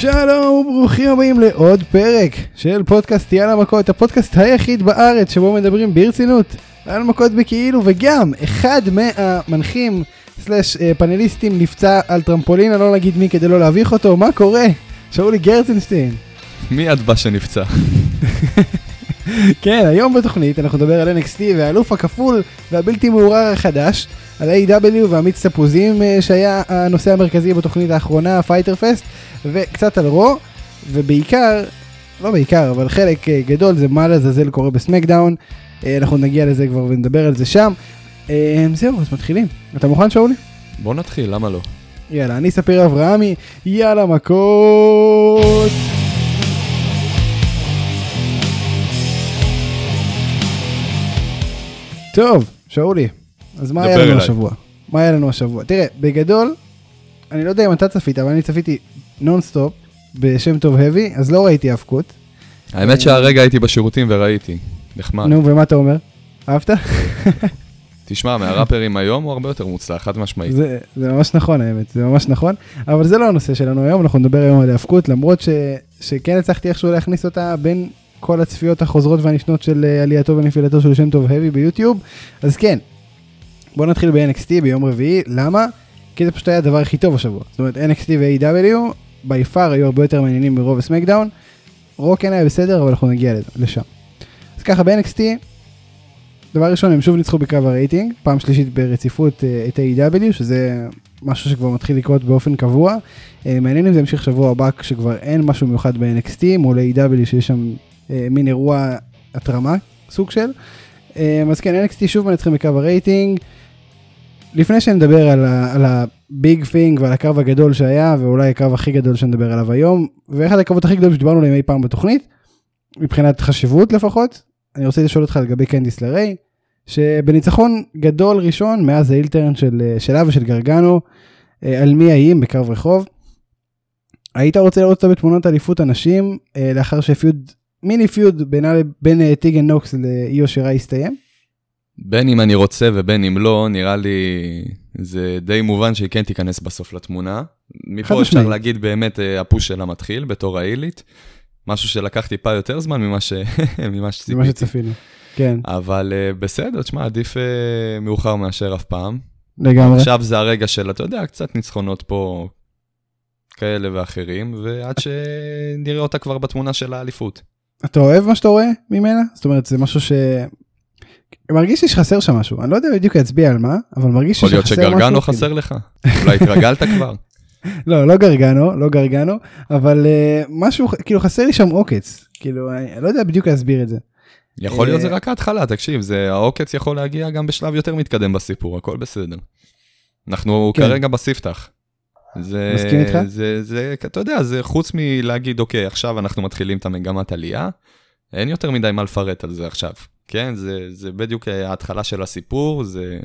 שלום וברוכים הבאים לעוד פרק של פודקאסט יאללה מכות, הפודקאסט היחיד בארץ שבו מדברים ברצינות על מכות בכאילו וגם אחד מהמנחים slash אה, פאנליסטים נפצע על טרמפולין, אני לא נגיד מי כדי לא להביך אותו, מה קורה? שאולי גרצנשטיין. מי את בא שנפצע? כן, היום בתוכנית אנחנו נדבר על NXT והאלוף הכפול והבלתי מעורער החדש, על AEW והמיץ תפוזים אה, שהיה הנושא המרכזי בתוכנית האחרונה, Fyter Fest, וקצת על רו, ובעיקר, לא בעיקר, אבל חלק אה, גדול זה מה לעזאזל קורה בסמקדאון, אה, אנחנו נגיע לזה כבר ונדבר על זה שם. זהו, אז מתחילים. אתה מוכן שאולי? בוא נתחיל, למה לא? יאללה, אני ספיר אברהמי, יאללה מכות! טוב, שאולי, אז מה היה לנו אליי. השבוע? מה היה לנו השבוע? תראה, בגדול, אני לא יודע אם אתה צפית, אבל אני צפיתי נונסטופ בשם טוב heavy, אז לא ראיתי היאבקות. האמת שהרגע הייתי בשירותים וראיתי, נחמד. נו, ומה אתה אומר? אהבת? תשמע, מהראפרים היום הוא הרבה יותר מוצלח, חד משמעית. זה, זה ממש נכון האמת, זה ממש נכון, אבל זה לא הנושא שלנו היום, אנחנו נדבר היום על היאבקות, למרות ש, שכן הצלחתי איכשהו להכניס אותה בין כל הצפיות החוזרות והנשנות של אה, עלייתו ונפילתו של שם טוב heavy ביוטיוב, אז כן, בוא נתחיל ב-NXT ביום רביעי, למה? כי זה פשוט היה הדבר הכי טוב השבוע. זאת אומרת, NXT ו-AW, בי פאר היו הרבה יותר מעניינים מרוב הסמקדאון. רו כן היה בסדר, אבל אנחנו נגיע לשם. אז ככה, ב-NXT, דבר ראשון, הם שוב ניצחו בקרב הרייטינג, פעם שלישית ברציפות אה, את ה-AW, שזה משהו שכבר מתחיל לקרות באופן קבוע. אה, מעניין אם זה ימשיך שבוע הבא, כשכבר אין משהו מיוחד ב-NXT, מול ה-AW שיש שם אה, מין אירוע התרמה, סוג של. אז כן, NXT שוב מנצחים בקרב הרייטינג. לפני שנדבר על, על ה-big thing ועל הקרב הגדול שהיה, ואולי הקרב הכי גדול שנדבר עליו היום, ואחד הקרבות הכי גדולים שדיברנו עליהם אי פעם בתוכנית, מבחינת חשיבות לפחות, אני רוצה לשאול אותך לגבי קנדיס לריי, שבניצחון גדול ראשון מאז ה-heel turn של, שלה ושל גרגנו, אה, על מיה ים בקרב רחוב, היית רוצה לראות אותה בתמונות אליפות הנשים, אה, לאחר שפיוד, מיני פיוד בין, בין אה, טיגן נוקס לאיו שירה הסתיים? בין אם אני רוצה ובין אם לא, נראה לי זה די מובן שהיא כן תיכנס בסוף לתמונה. מפה אפשר להגיד באמת אה, הפוש שלה מתחיל בתור העילית. משהו שלקח טיפה יותר זמן ממה, ש... ממה שציפיתי. ממה שצפינו, כן. אבל uh, בסדר, תשמע, עדיף uh, מאוחר מאשר אף פעם. לגמרי. עכשיו זה הרגע של, אתה יודע, קצת ניצחונות פה כאלה ואחרים, ועד שנראה אותה כבר בתמונה של האליפות. אתה אוהב מה שאתה רואה ממנה? זאת אומרת, זה משהו ש... מרגיש לי שחסר שם משהו, אני לא יודע בדיוק להצביע על מה, אבל מרגיש שחסר משהו. יכול להיות שגרגנו חסר לך, אולי התרגלת כבר. לא, לא גרגנו, לא גרגנו, אבל uh, משהו, כאילו חסר לי שם עוקץ, כאילו, אני לא יודע בדיוק להסביר את זה. יכול להיות זה רק ההתחלה, תקשיב, זה, העוקץ יכול להגיע גם בשלב יותר מתקדם בסיפור, הכל בסדר. אנחנו כן. כרגע בספתח. זה, מסכים איתך? זה, זה, אתה יודע, זה חוץ מלהגיד, אוקיי, עכשיו אנחנו מתחילים את המגמת עלייה, אין יותר מדי מה לפרט על זה עכשיו. כן, זה, זה בדיוק ההתחלה של הסיפור, זה...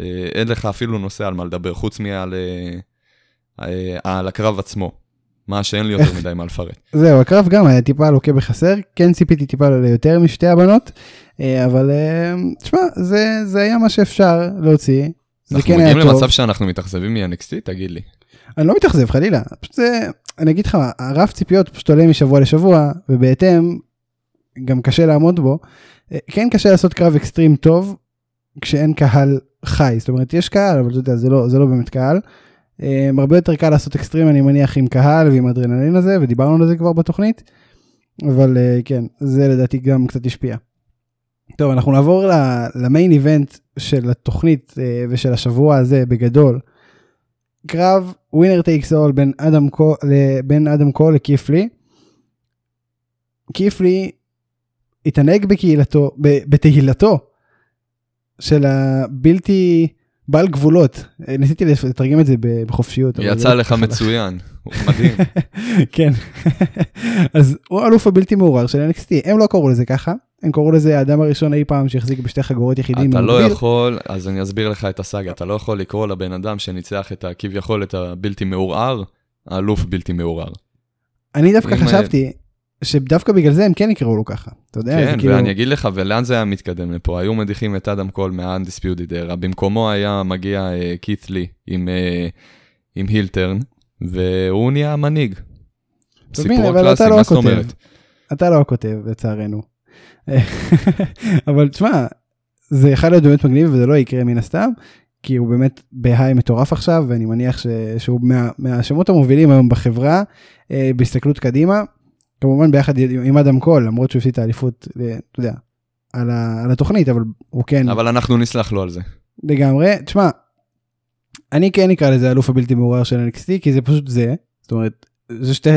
אה, אין לך אפילו נושא על מה לדבר, חוץ מעל אה, אה, על הקרב עצמו. מה שאין לי יותר מדי מה לפרט. זהו, הקרב גם היה טיפה לוקה בחסר, כן ציפיתי טיפה ליותר משתי הבנות, אבל תשמע, זה, זה היה מה שאפשר להוציא. זה כן היה טוב. אנחנו מגיעים למצב שאנחנו מתאכזבים מ-NXT? תגיד לי. אני לא מתאכזב, חלילה. פשוט זה, אני אגיד לך, הרף ציפיות פשוט עולה משבוע לשבוע, ובהתאם, גם קשה לעמוד בו. אה, כן קשה לעשות קרב אקסטרים טוב כשאין קהל חי, זאת אומרת יש קהל אבל אתה יודע זה לא, זה לא באמת קהל. אה, הרבה יותר קל לעשות אקסטרים אני מניח עם קהל ועם אדרנלין הזה ודיברנו על זה כבר בתוכנית. אבל אה, כן זה לדעתי גם קצת השפיע. טוב אנחנו נעבור ל-main event של התוכנית ושל השבוע הזה בגדול. קרב winner takes all בין אדם קול, בין אדם קול לקית' לי. קית' לי התענג בקהילתו, בתהילתו של הבלתי בעל גבולות. ניסיתי לתרגם את זה בחופשיות. יצא לא לך מצוין, הוא מדהים. כן, אז הוא אלוף הבלתי מעורר של NXT, הם לא קראו לזה ככה, הם קראו לזה האדם הראשון אי פעם שהחזיק בשתי חגורות יחידים. אתה לא יכול, אז אני אסביר לך את הסאגה, אתה לא יכול לקרוא לבן אדם שניצח את הכביכול את הבלתי מעורער, האלוף בלתי מעורער. אני דווקא חשבתי, שדווקא בגלל זה הם כן יקראו לו ככה, אתה יודע? כן, כאילו... ואני אגיד לך, ולאן זה היה מתקדם לפה? היו מדיחים את אדם קול מה-Undisputed Era, במקומו היה מגיע כית uh, לי עם, uh, עם הילטרן, והוא נהיה המנהיג. סיפור הקלאסי, מה זאת אומרת? אתה לא הכותב, לצערנו. אבל תשמע, זה יכול להיות באמת מגניב וזה לא יקרה מן הסתם, כי הוא באמת בהיי מטורף עכשיו, ואני מניח ש... שהוא מה... מהשמות המובילים היום בחברה, אה, בהסתכלות קדימה. כמובן ביחד עם אדם קול, למרות שהוא הפסיד את האליפות, אה, אתה יודע, על, ה... על התוכנית, אבל הוא כן... אבל אנחנו נסלח לו על זה. לגמרי. תשמע, אני כן אקרא לזה אלוף הבלתי מעורער של NXT, כי זה פשוט זה. זאת אומרת, זה שתי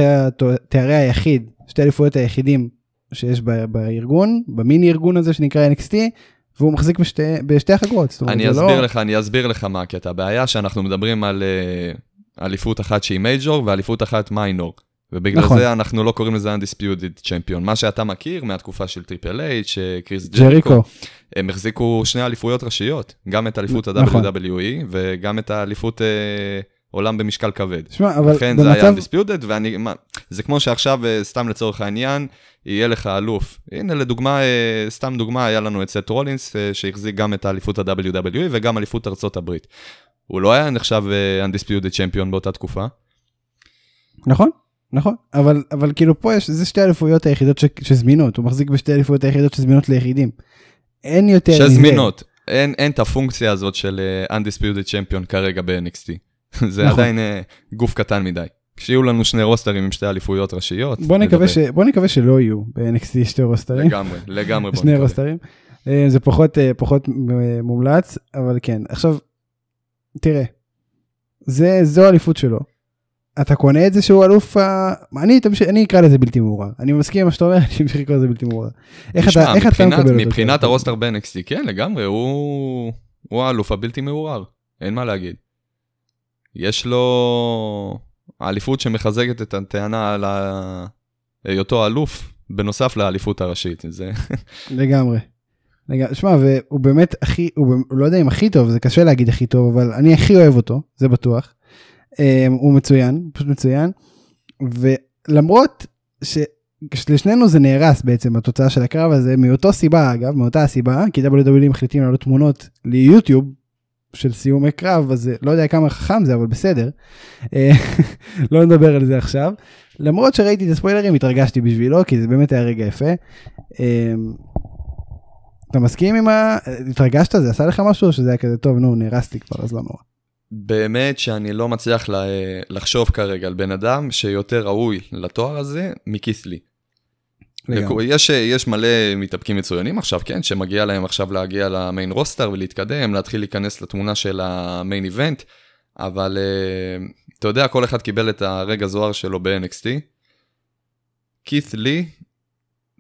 תארי היחיד, שתי אליפויות היחידים שיש בארגון, במיני ארגון הזה שנקרא NXT, והוא מחזיק בשתי, בשתי החגורות. אני אסביר לא... לך, אני אסביר לך מה הקטע. הבעיה שאנחנו מדברים על uh, אליפות אחת שהיא major ואליפות אחת minor. ובגלל נכון. זה אנחנו לא קוראים לזה undisputed champion. מה שאתה מכיר מהתקופה של טריפל אייץ', קריס ג'ריקו, הם החזיקו שני אליפויות ראשיות, גם את אליפות נכון. ה-WWE וגם את האליפות... Uh, עולם במשקל כבד. שמע, אבל לכן במצב... זה היה undisputed, ואני, מה, זה כמו שעכשיו, אה, סתם לצורך העניין, יהיה לך אלוף. הנה, לדוגמה, אה, סתם דוגמה, היה לנו את סט רולינס, אה, שהחזיק גם את האליפות ה-WWE וגם אליפות ארצות הברית. הוא לא היה נחשב undisputed צ'מפיון באותה תקופה. נכון, נכון, אבל, אבל כאילו פה יש, זה שתי האליפויות היחידות ש, שזמינות, הוא מחזיק בשתי האליפויות היחידות שזמינות ליחידים. אין יותר. שזמינות, אין, אין את הפונקציה הזאת של undisputed צ'מפיון כרגע ב-NXT. זה נכון. עדיין uh, גוף קטן מדי. כשיהיו לנו שני רוסטרים עם שתי אליפויות ראשיות. בוא נקווה, ש... בוא נקווה שלא יהיו ב-NXT שתי רוסטרים. לגמרי, לגמרי שני. רוסטרים. Uh, זה פחות, uh, פחות מומלץ, אבל כן. עכשיו, תראה, זה, זו האליפות שלו. אתה קונה את זה שהוא אלוף, ה... אני, תמש... אני אקרא לזה בלתי מעורר. אני מסכים עם מה שאתה אומר, אני אמשיך לקרוא לזה בלתי מעורר. איך אתה, איך אתה מקבל אותו? מבחינת הרוסטר ב-NXT, כן, לגמרי, הוא, הוא האלוף הבלתי מעורר, אין מה להגיד. יש לו אליפות שמחזקת את הטענה על היותו אלוף, בנוסף לאליפות הראשית. זה... לגמרי. שמע, והוא באמת הכי, הוא, הוא לא יודע אם הכי טוב, זה קשה להגיד הכי טוב, אבל אני הכי אוהב אותו, זה בטוח. Um, הוא מצוין, פשוט מצוין. ולמרות שלשנינו זה נהרס בעצם התוצאה של הקרב הזה, מאותו סיבה אגב, מאותה הסיבה, כי WWE מחליטים לעלות תמונות ליוטיוב של סיומי קרב, אז לא יודע כמה חכם זה, אבל בסדר. אה, לא נדבר על זה עכשיו. למרות שראיתי את הספוילרים, התרגשתי בשבילו, כי זה באמת היה רגע יפה. אה, אתה מסכים עם ה... התרגשת? זה עשה לך משהו, שזה היה כזה טוב, נו, נהרס לי כבר, אז לא נורא. באמת שאני לא מצליח לחשוב כרגע על בן אדם שיותר ראוי לתואר הזה מקיסלי. יש, יש מלא מתאפקים מצוינים עכשיו, כן, שמגיע להם עכשיו להגיע למיין רוסטר ולהתקדם, להתחיל להיכנס לתמונה של המיין איבנט, אבל uh, אתה יודע, כל אחד קיבל את הרגע זוהר שלו ב-NXT. כית' לי,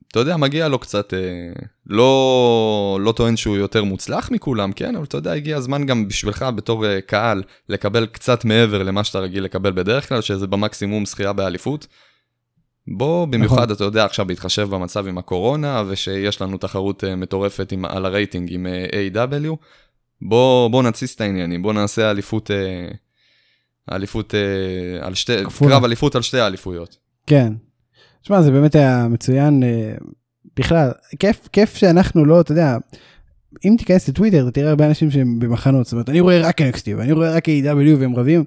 אתה יודע, מגיע לו קצת, uh, לא, לא טוען שהוא יותר מוצלח מכולם, כן, אבל אתה יודע, הגיע הזמן גם בשבילך בתור uh, קהל לקבל קצת מעבר למה שאתה רגיל לקבל בדרך כלל, שזה במקסימום זכייה באליפות. בוא, במיוחד, נכון. אתה יודע, עכשיו בהתחשב במצב עם הקורונה, ושיש לנו תחרות uh, מטורפת עם, על הרייטינג עם uh, A.W, בוא, בוא נתסיס את העניינים, בוא נעשה אליפות, uh, אליפות, על שתי, כפולה. קרב אליפות על שתי האליפויות. כן. תשמע, זה באמת היה מצוין, בכלל, כיף, כיף שאנחנו לא, אתה יודע, אם תיכנס לטוויטר, אתה תראה הרבה אנשים שהם במחנות, זאת אומרת, אני רואה רק NXT, ואני רואה רק A.W והם רבים,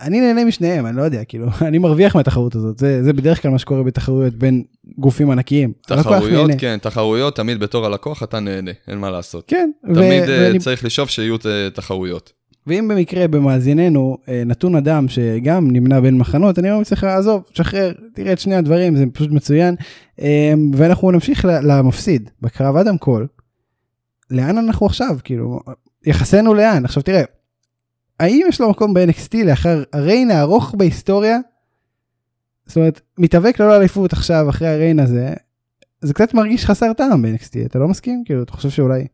אני נהנה משניהם, אני לא יודע, כאילו, אני מרוויח מהתחרות הזאת, זה, זה בדרך כלל מה שקורה בתחרויות בין גופים ענקיים. תחרויות, כן, תחרויות, תמיד בתור הלקוח אתה נהנה, אין מה לעשות. כן. תמיד ו- אה, ואני... צריך לשאוף שיהיו תחרויות. ואם במקרה במאזיננו אה, נתון אדם שגם נמנע בין מחנות, אני אומר צריך לעזוב, שחרר, תראה את שני הדברים, זה פשוט מצוין. אה, ואנחנו נמשיך למפסיד, בקרב אדם קול. לאן אנחנו עכשיו, כאילו, יחסנו לאן? עכשיו תראה, האם יש לו מקום ב-NXT לאחר הריין הארוך בהיסטוריה? זאת אומרת, מתאבק ללא אליפות עכשיו אחרי הריין הזה, זה קצת מרגיש חסר טעם ב-NXT, אתה לא מסכים? כאילו, אתה חושב שאולי...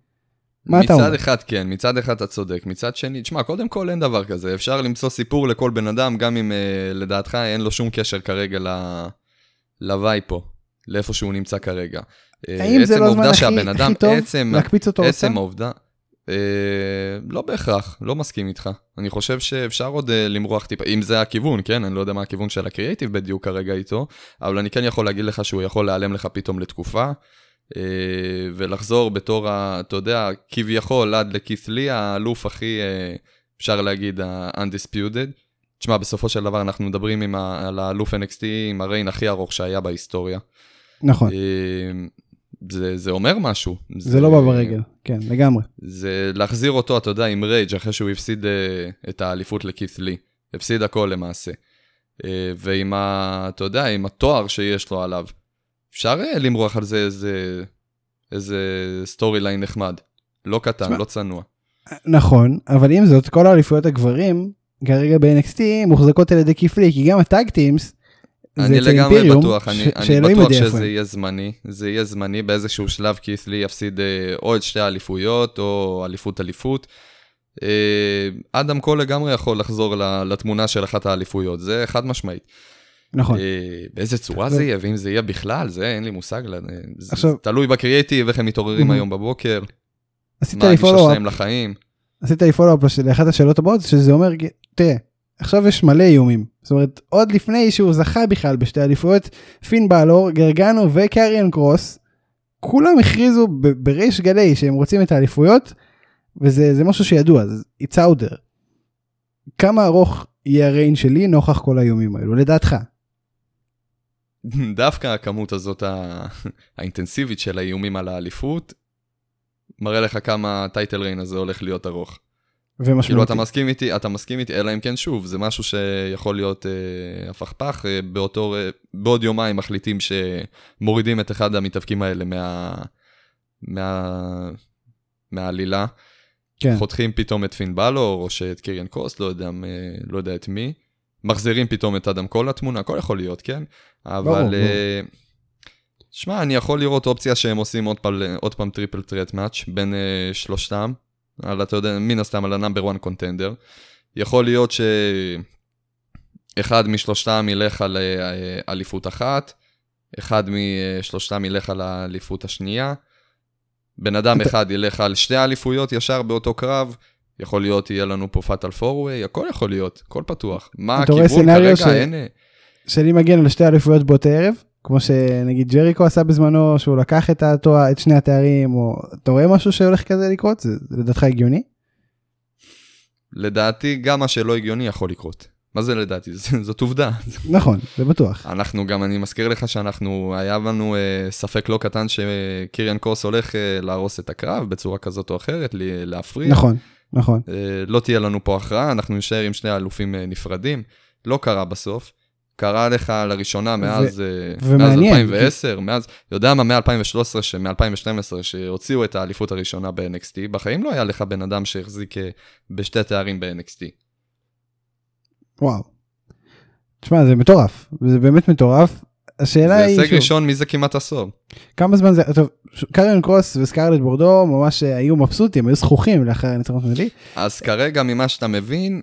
מה אתה אומר? מצד אחד כן, מצד אחד אתה צודק, מצד שני, תשמע, קודם כל אין דבר כזה, אפשר למצוא סיפור לכל בן אדם, גם אם uh, לדעתך אין לו שום קשר כרגע ל... לוואי פה, לאיפה שהוא נמצא כרגע. אה, האם זה לא הזמן הכי, הכי טוב עצם, להקפיץ אותו עצם העובדה, אה, לא בהכרח, לא מסכים איתך. אני חושב שאפשר עוד אה, למרוח טיפה, אם זה הכיוון, כן? אני לא יודע מה הכיוון של הקריאייטיב בדיוק כרגע איתו, אבל אני כן יכול להגיד לך שהוא יכול להיעלם לך פתאום לתקופה, אה, ולחזור בתור, ה, אתה יודע, כביכול עד לכית'לי, האלוף הכי, אפשר להגיד, ה-undisputed. תשמע, בסופו של דבר אנחנו מדברים ה, על האלוף NXT עם ה-reign הכי ארוך שהיה בהיסטוריה. נכון, אה, זה, זה אומר משהו. זה לא בא ברגל, כן, לגמרי. זה להחזיר אותו, אתה יודע, עם rage אחרי שהוא הפסיד אה, את האליפות לכית' לי. הפסיד הכל למעשה. אה, ועם ה... אתה יודע, עם התואר שיש לו עליו. אפשר אה, למרוח על זה איזה, איזה storyline נחמד. לא קטן, תשמע, לא צנוע. נכון, אבל עם זאת, כל האליפויות הגברים, כרגע ב-NXT, מוחזקות על ידי כיפלי, כי גם הטאג טימס, זה אני לגמרי בטוח, אני, אני בטוח שזה. יהיה זמני, זה יהיה זמני באיזשהו שלב כית' לי יפסיד אה, או את שתי האליפויות או אליפות אליפות. אה, אדם קול לגמרי יכול לחזור לתמונה של אחת האליפויות, זה חד משמעית. נכון. אה, באיזה צורה זה יהיה, ואם זה יהיה בכלל, זה אין לי מושג, זה, תלוי בקריאיטיב, איך הם מתעוררים. היום בבוקר, מה הגישה שלהם לחיים. עשית לי פולו-אפ לאחת השאלות הבאות שזה אומר תראה עכשיו יש מלא איומים זאת אומרת עוד לפני שהוא זכה בכלל בשתי אליפויות פין בלור גרגנו וקריאן קרוס כולם הכריזו בריש גלי שהם רוצים את האליפויות וזה זה משהו שידוע אז it's out there. כמה ארוך יהיה הריין שלי נוכח כל האיומים האלו לדעתך דווקא הכמות הזאת ה- האינטנסיבית של האיומים על האליפות, מראה לך כמה הטייטל ריין הזה הולך להיות ארוך. כאילו ומשמעותי אתה מסכים איתי, אתה מסכים איתי, אלא אם כן שוב, זה משהו שיכול להיות אה, הפכפך, אה, באותו, אה, בעוד יומיים מחליטים שמורידים את אחד המתאבקים האלה מה... מה... מהעלילה. כן חותכים פתאום את פין בלור, או שאת קיריאן קוסט, לא יודע, לא יודע את מי. מחזירים פתאום את אדם קול לתמונה, הכל יכול להיות, כן? אבל... ברור, אה, שמע, אני יכול לראות אופציה שהם עושים עוד פעם, עוד פעם triple threat match בין uh, שלושתם, על, אתה יודע, מן הסתם על ה-number 1 contender. יכול להיות שאחד משלושתם ילך על אה, אליפות אחת, אחד משלושתם ילך על האליפות השנייה, בן אדם אחד ילך על שתי האליפויות ישר באותו קרב, יכול להיות יהיה לנו פה fatal four-way, הכל יכול להיות, הכל פתוח. מה הכיוון כרגע? ש- אין... שלי מגיע לשתי אליפויות באותו ערב כמו שנגיד ג'ריקו עשה בזמנו שהוא לקח את התואר את שני התארים או אתה רואה משהו שהולך כזה לקרות זה, לדעתך הגיוני לדעתי, גם מה שלא הגיוני יכול לקרות. מה זה לדעתי? זאת עובדה. נכון זה בטוח אנחנו גם, אני מזכיר לך שאנחנו, היה לנו אה, ספק לא קטן שקיריאן קורס הולך אה, להרוס את הקרב בצורה כזאת או אחרת, להפריע. נכון נכון אה, לא תהיה לנו פה הכרעה, אנחנו נשאר עם שני אלופים אה, נפרדים. לא קרה בסוף. קרה לך לראשונה מאז, אה, מאז ומעניין, 2010, מאז, יודע מה, מ-2013, מ-2012, שהוציאו את האליפות הראשונה ב-NXT, בחיים לא היה לך בן אדם שהחזיק אה, בשתי תארים ב-NXT. וואו. תשמע זה מטורף זה באמת מטורף השאלה זה היא הישג שוב, ראשון מזה כמעט עשור. כמה זמן זה טוב קריון קרוס וסקרלט בורדו ממש אה, היו מבסוטים היו זכוכים לאחר הניצחון נדלי אז כרגע ממה שאתה מבין,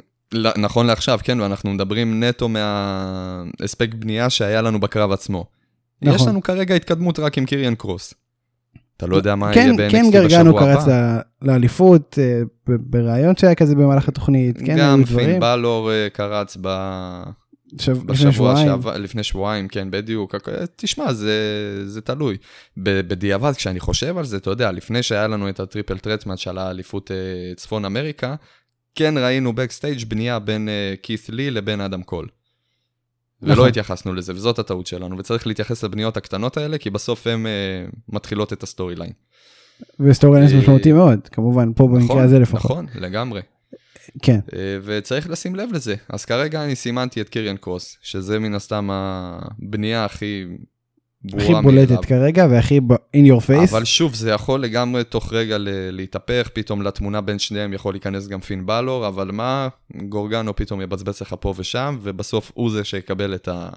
נכון לעכשיו, כן, ואנחנו מדברים נטו מההספק בנייה שהיה לנו בקרב עצמו. נכון. יש לנו כרגע התקדמות רק עם קיריאן קרוס. אתה לא יודע מה כן יהיה ב-NXT כן בשבוע גרגנו קרץ הבא. ל- לאליפות אה, בריאיון שהיה כזה במהלך התוכנית כן גם פין בלור אה, קרץ ב... שב- לפני בשבוע שעבר, לפני שבועיים, כן, בדיוק. הכ- תשמע, זה, זה תלוי. בדיעבד, כשאני חושב על זה, אתה יודע, לפני שהיה לנו את הטריפל טרטמאץ' על האליפות אה, צפון אמריקה, כן ראינו backstage בנייה בין אה, כית' לי לבין אדם קול. ולא נכון. התייחסנו לזה, וזאת הטעות שלנו, וצריך להתייחס לבניות הקטנות האלה, כי בסוף הן אה, מתחילות את ה storyline. ו-storylines אה, משמעותי מאוד כמובן פה במקרה הזה לפחות נכון, לגמרי. כן אה, וצריך לשים לב לזה. אז כרגע אני סימנתי את קיריאן קרוס, שזה מן הסתם הבנייה הכי הכי מאליו. בולטת כרגע והכי ב- in your face אבל שוב, זה יכול לגמרי תוך רגע ל- להתהפך, פתאום לתמונה בין שניהם יכול להיכנס גם פין בלור, אבל מה, גורגנו פתאום יבצבץ לך פה ושם, ובסוף הוא זה שיקבל את ה...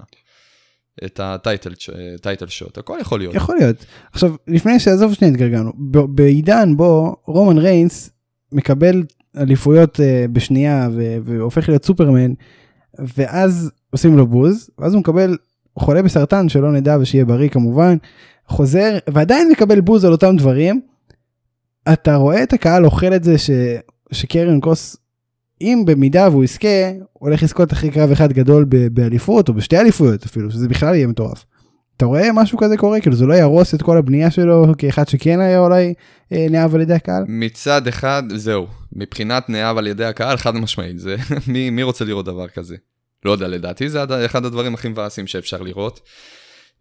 את הטייטל טייטל שוט, הכל יכול להיות. יכול להיות עכשיו לפני שעזוב שנייה התגלגלנו בעידן בו רומן ריינס מקבל אליפויות אה, בשנייה ו- והופך להיות סופרמן ואז עושים לו בוז ואז הוא מקבל חולה בסרטן שלא נדע ושיהיה בריא כמובן חוזר ועדיין מקבל בוז על אותם דברים. אתה רואה את הקהל אוכל את זה ש... שקרן קוס אם במידה והוא יזכה הולך לזכות אחרי קרב אחד גדול ב- באליפות או בשתי אליפויות אפילו שזה בכלל יהיה מטורף. אתה רואה משהו כזה קורה כאילו זה לא יהרוס את כל הבנייה שלו כאחד שכן היה אולי אה, נאהב על ידי הקהל מצד אחד, זהו, מבחינת נאהב על ידי הקהל, חד משמעית, זה, מי, מי רוצה לראות דבר כזה? לא יודע, לדעתי זה אחד הדברים הכי מבאסים שאפשר לראות.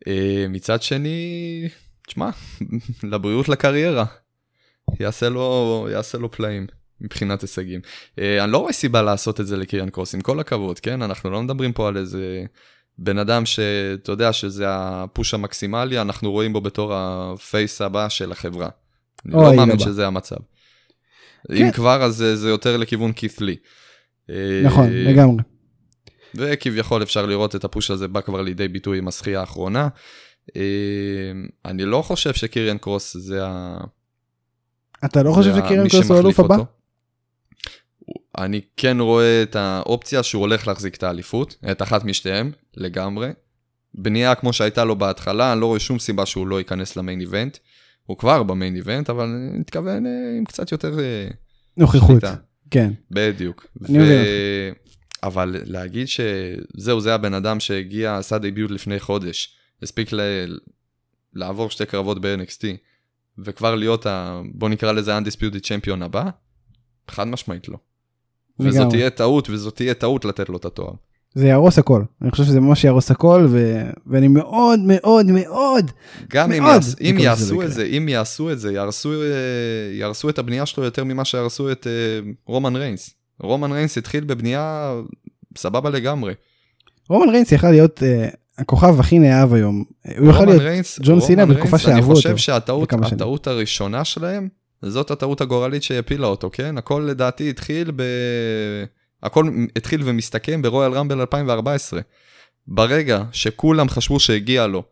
אה, מצד שני, תשמע, לבריאות לקריירה. יעשה לו, יעשה לו פלאים מבחינת הישגים. אה, אני לא רואה סיבה לעשות את זה לקיריאן קרוס, עם כל הכבוד, כן? אנחנו לא מדברים פה על איזה בן אדם שאתה יודע שזה הפוש המקסימלי, אנחנו רואים בו בתור הפייס הבא של החברה. אני לא מאמין שזה המצב. כן. אם כבר, אז זה יותר לכיוון כית'לי. נכון, לגמרי. וכביכול אפשר לראות את הפוש הזה בא כבר לידי ביטוי עם השחייה האחרונה. אה, אני לא חושב שקיריאן קרוס זה ה... אתה לא חושב שקיריאן קרוס הוא אלוף הבא? אני כן רואה את האופציה שהוא הולך להחזיק את האליפות, את אחת משתיהם, לגמרי. בנייה כמו שהייתה לו בהתחלה, אני לא רואה שום סיבה שהוא לא ייכנס למיין איבנט. הוא כבר במיין איבנט, אבל אני מתכוון אה, עם קצת יותר... אה, נוכחות, כן. בדיוק. אני ו... אבל להגיד שזהו, זה הבן אדם שהגיע, עשה דיביוט לפני חודש, הספיק ל... לעבור שתי קרבות ב-NXT, וכבר להיות ה... בוא נקרא לזה undisputed champion הבא, חד משמעית לא. וזאת תהיה טעות, וזאת תהיה טעות לתת לו את התואר. זה יהרוס הכל, אני חושב שזה ממש יהרוס הכל, ו... ואני מאוד מאוד מאוד, גם מאוד, אם, יעש... אם יעשו את זה, אם יעשו את זה, יהרסו, אה, יהרסו את הבנייה שלו יותר ממה שיהרסו את uh, רומן ריינס. רומן ריינס התחיל בבנייה סבבה לגמרי. רומן ריינס יכל להיות uh, הכוכב הכי נאהב היום. הוא יכול להיות ריינס, ג'ון סינה בתקופה שאהבו אותו. אני חושב שהטעות הראשונה שלהם, זאת הטעות הגורלית שהפילה אותו, כן? הכל לדעתי התחיל ב... הכל התחיל ומסתכם ברויאל רמבל 2014. ברגע שכולם חשבו שהגיע לו,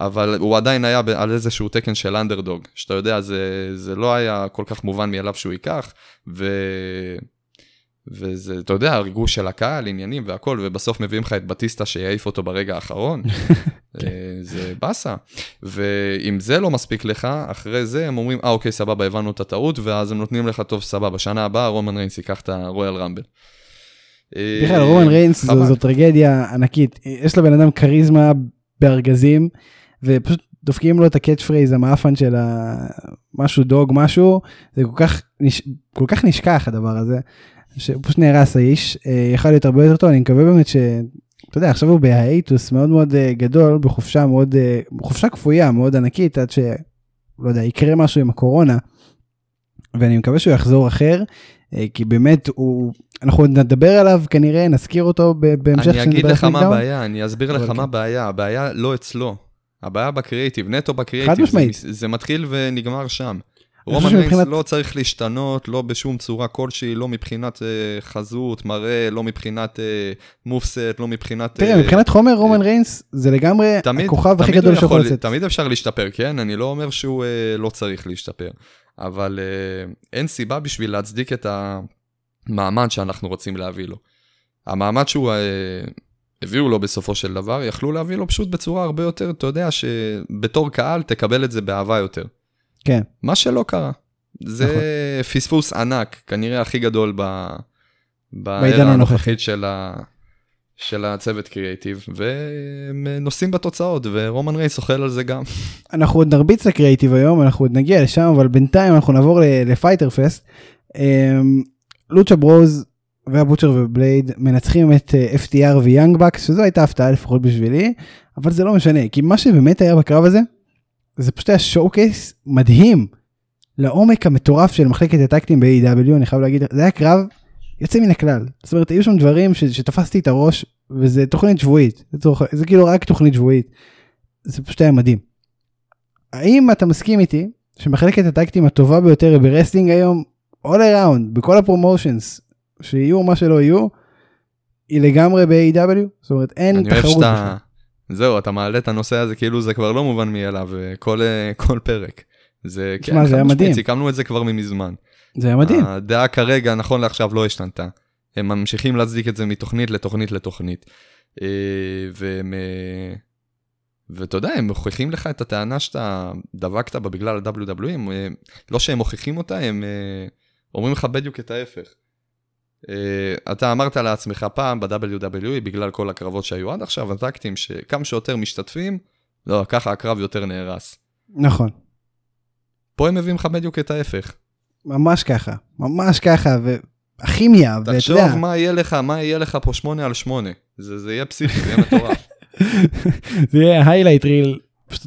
אבל הוא עדיין היה על איזשהו תקן של אנדרדוג, שאתה יודע, זה, זה לא היה כל כך מובן מאליו שהוא ייקח, ו... וזה, אתה יודע, הריגוש של הקהל, עניינים והכל, ובסוף מביאים לך את בטיסטה שיעיף אותו ברגע האחרון. כן. אה, זה באסה. ואם זה לא מספיק לך, אחרי זה הם אומרים, אה, אוקיי, סבבה, הבנו את הטעות, ואז הם נותנים לך, טוב, סבבה, שנה הבאה רומן ריינס ייקח את הרויאל רמבל. בכלל, רומן ריינס זו, זו טרגדיה ענקית. יש לבן אדם כריזמה בארגזים, ופשוט דופקים לו את ה catch phrase המאפן של משהו דוג משהו, זה כל כך, כל כך נשכח הדבר הזה. שהוא פשוט נהרס האיש, אה, יכל להיות הרבה יותר טוב, אני מקווה באמת ש... אתה יודע, עכשיו הוא ב hiatus מאוד מאוד אה, גדול, בחופשה מאוד, אה, חופשה כפויה מאוד ענקית, עד ש... לא יודע, יקרה משהו עם הקורונה, ואני מקווה שהוא יחזור אחר, כי באמת הוא, אנחנו עוד נדבר עליו כנראה, נזכיר אותו בהמשך. אני אגיד לך מה הבעיה, אני אסביר לך מה כן. הבעיה, הבעיה לא אצלו, הבעיה בקריאיטיב, נטו בקריאיטיב, זה, זה מתחיל ונגמר שם. רומן ריינס מבחינת... לא צריך להשתנות, לא בשום צורה כלשהי, לא מבחינת uh, חזות, מראה, לא מבחינת uh, מופסט, לא מבחינת... תראה, uh, מבחינת חומר, רומן uh, ריינס זה לגמרי תמיד, הכוכב הכי גדול שיכול לצאת. תמיד אפשר להשתפר, כן? אני לא אומר שהוא uh, לא צריך להשתפר, אבל uh, אין סיבה בשביל להצדיק את המעמד שאנחנו רוצים להביא לו. המעמד שהוא... Uh, הביאו לו בסופו של דבר, יכלו להביא לו פשוט בצורה הרבה יותר, אתה יודע, שבתור קהל תקבל את זה באהבה יותר. כן. מה שלא קרה. זה נכון. פספוס ענק, כנראה הכי גדול ב... בעידן הנוכחית של, ה... של הצוות קריאיטיב, והם נושאים בתוצאות, ורומן ריינס אוכל על זה גם. אנחנו עוד נרביץ לקריאיטיב היום, אנחנו עוד נגיע לשם, אבל בינתיים אנחנו נעבור ל Fyter Fest. אמ, Lucha Bros וה Butcher ו Blade מנצחים את אה, FTR ו Young Bucks, שזו הייתה הפתעה לפחות בשבילי, אבל זה לא משנה, כי מה שבאמת היה בקרב הזה, זה פשוט היה showcase מדהים לעומק המטורף של מחלקת ה tag team ב-AEW, אני חייב להגיד, זה היה קרב יוצא מן הכלל. זאת אומרת, היו שם דברים ש- שתפסתי את הראש, וזה תוכנית שבועית, זה, צורך, זה כאילו רק תוכנית שבועית. זה פשוט היה מדהים. האם אתה מסכים איתי שמחלקת ה tag team הטובה ביותר ב wrestling היום, all around, בכל ה promotions, שיהיו מה שלא יהיו, היא לגמרי ב-AEW? זאת אומרת, אין תחרות. שאתה... זהו, אתה מעלה את הנושא הזה כאילו זה כבר לא מובן מאליו, כל, אה, כל פרק. זה, כן, זה היה מדהים. סיכמנו את זה כבר ממזמן. זה היה מדהים. הדעה כרגע, נכון לעכשיו, לא השתנתה. הם ממשיכים להצדיק את זה מתוכנית לתוכנית לתוכנית. אה, והם... אה, ואתה יודע, הם מוכיחים לך את הטענה שאתה דבקת בה בגלל ה-WWE, לא שהם מוכיחים אותה, הם אומרים לך בדיוק את ההפך. Uh, אתה אמרת לעצמך פעם ב-WWE, בגלל כל הקרבות שהיו עד עכשיו, הטקטים, שכמה שיותר משתתפים, לא, ככה הקרב יותר נהרס. נכון. פה הם מביאים לך בדיוק את ההפך. ממש ככה, ממש ככה, ו... הכימיה, ואתה יודע. תחשוב מה יהיה לך, מה יהיה לך פה 8 על 8. זה, זה יהיה פסיכי, זה יהיה מטורף. זה יהיה היילייט ריל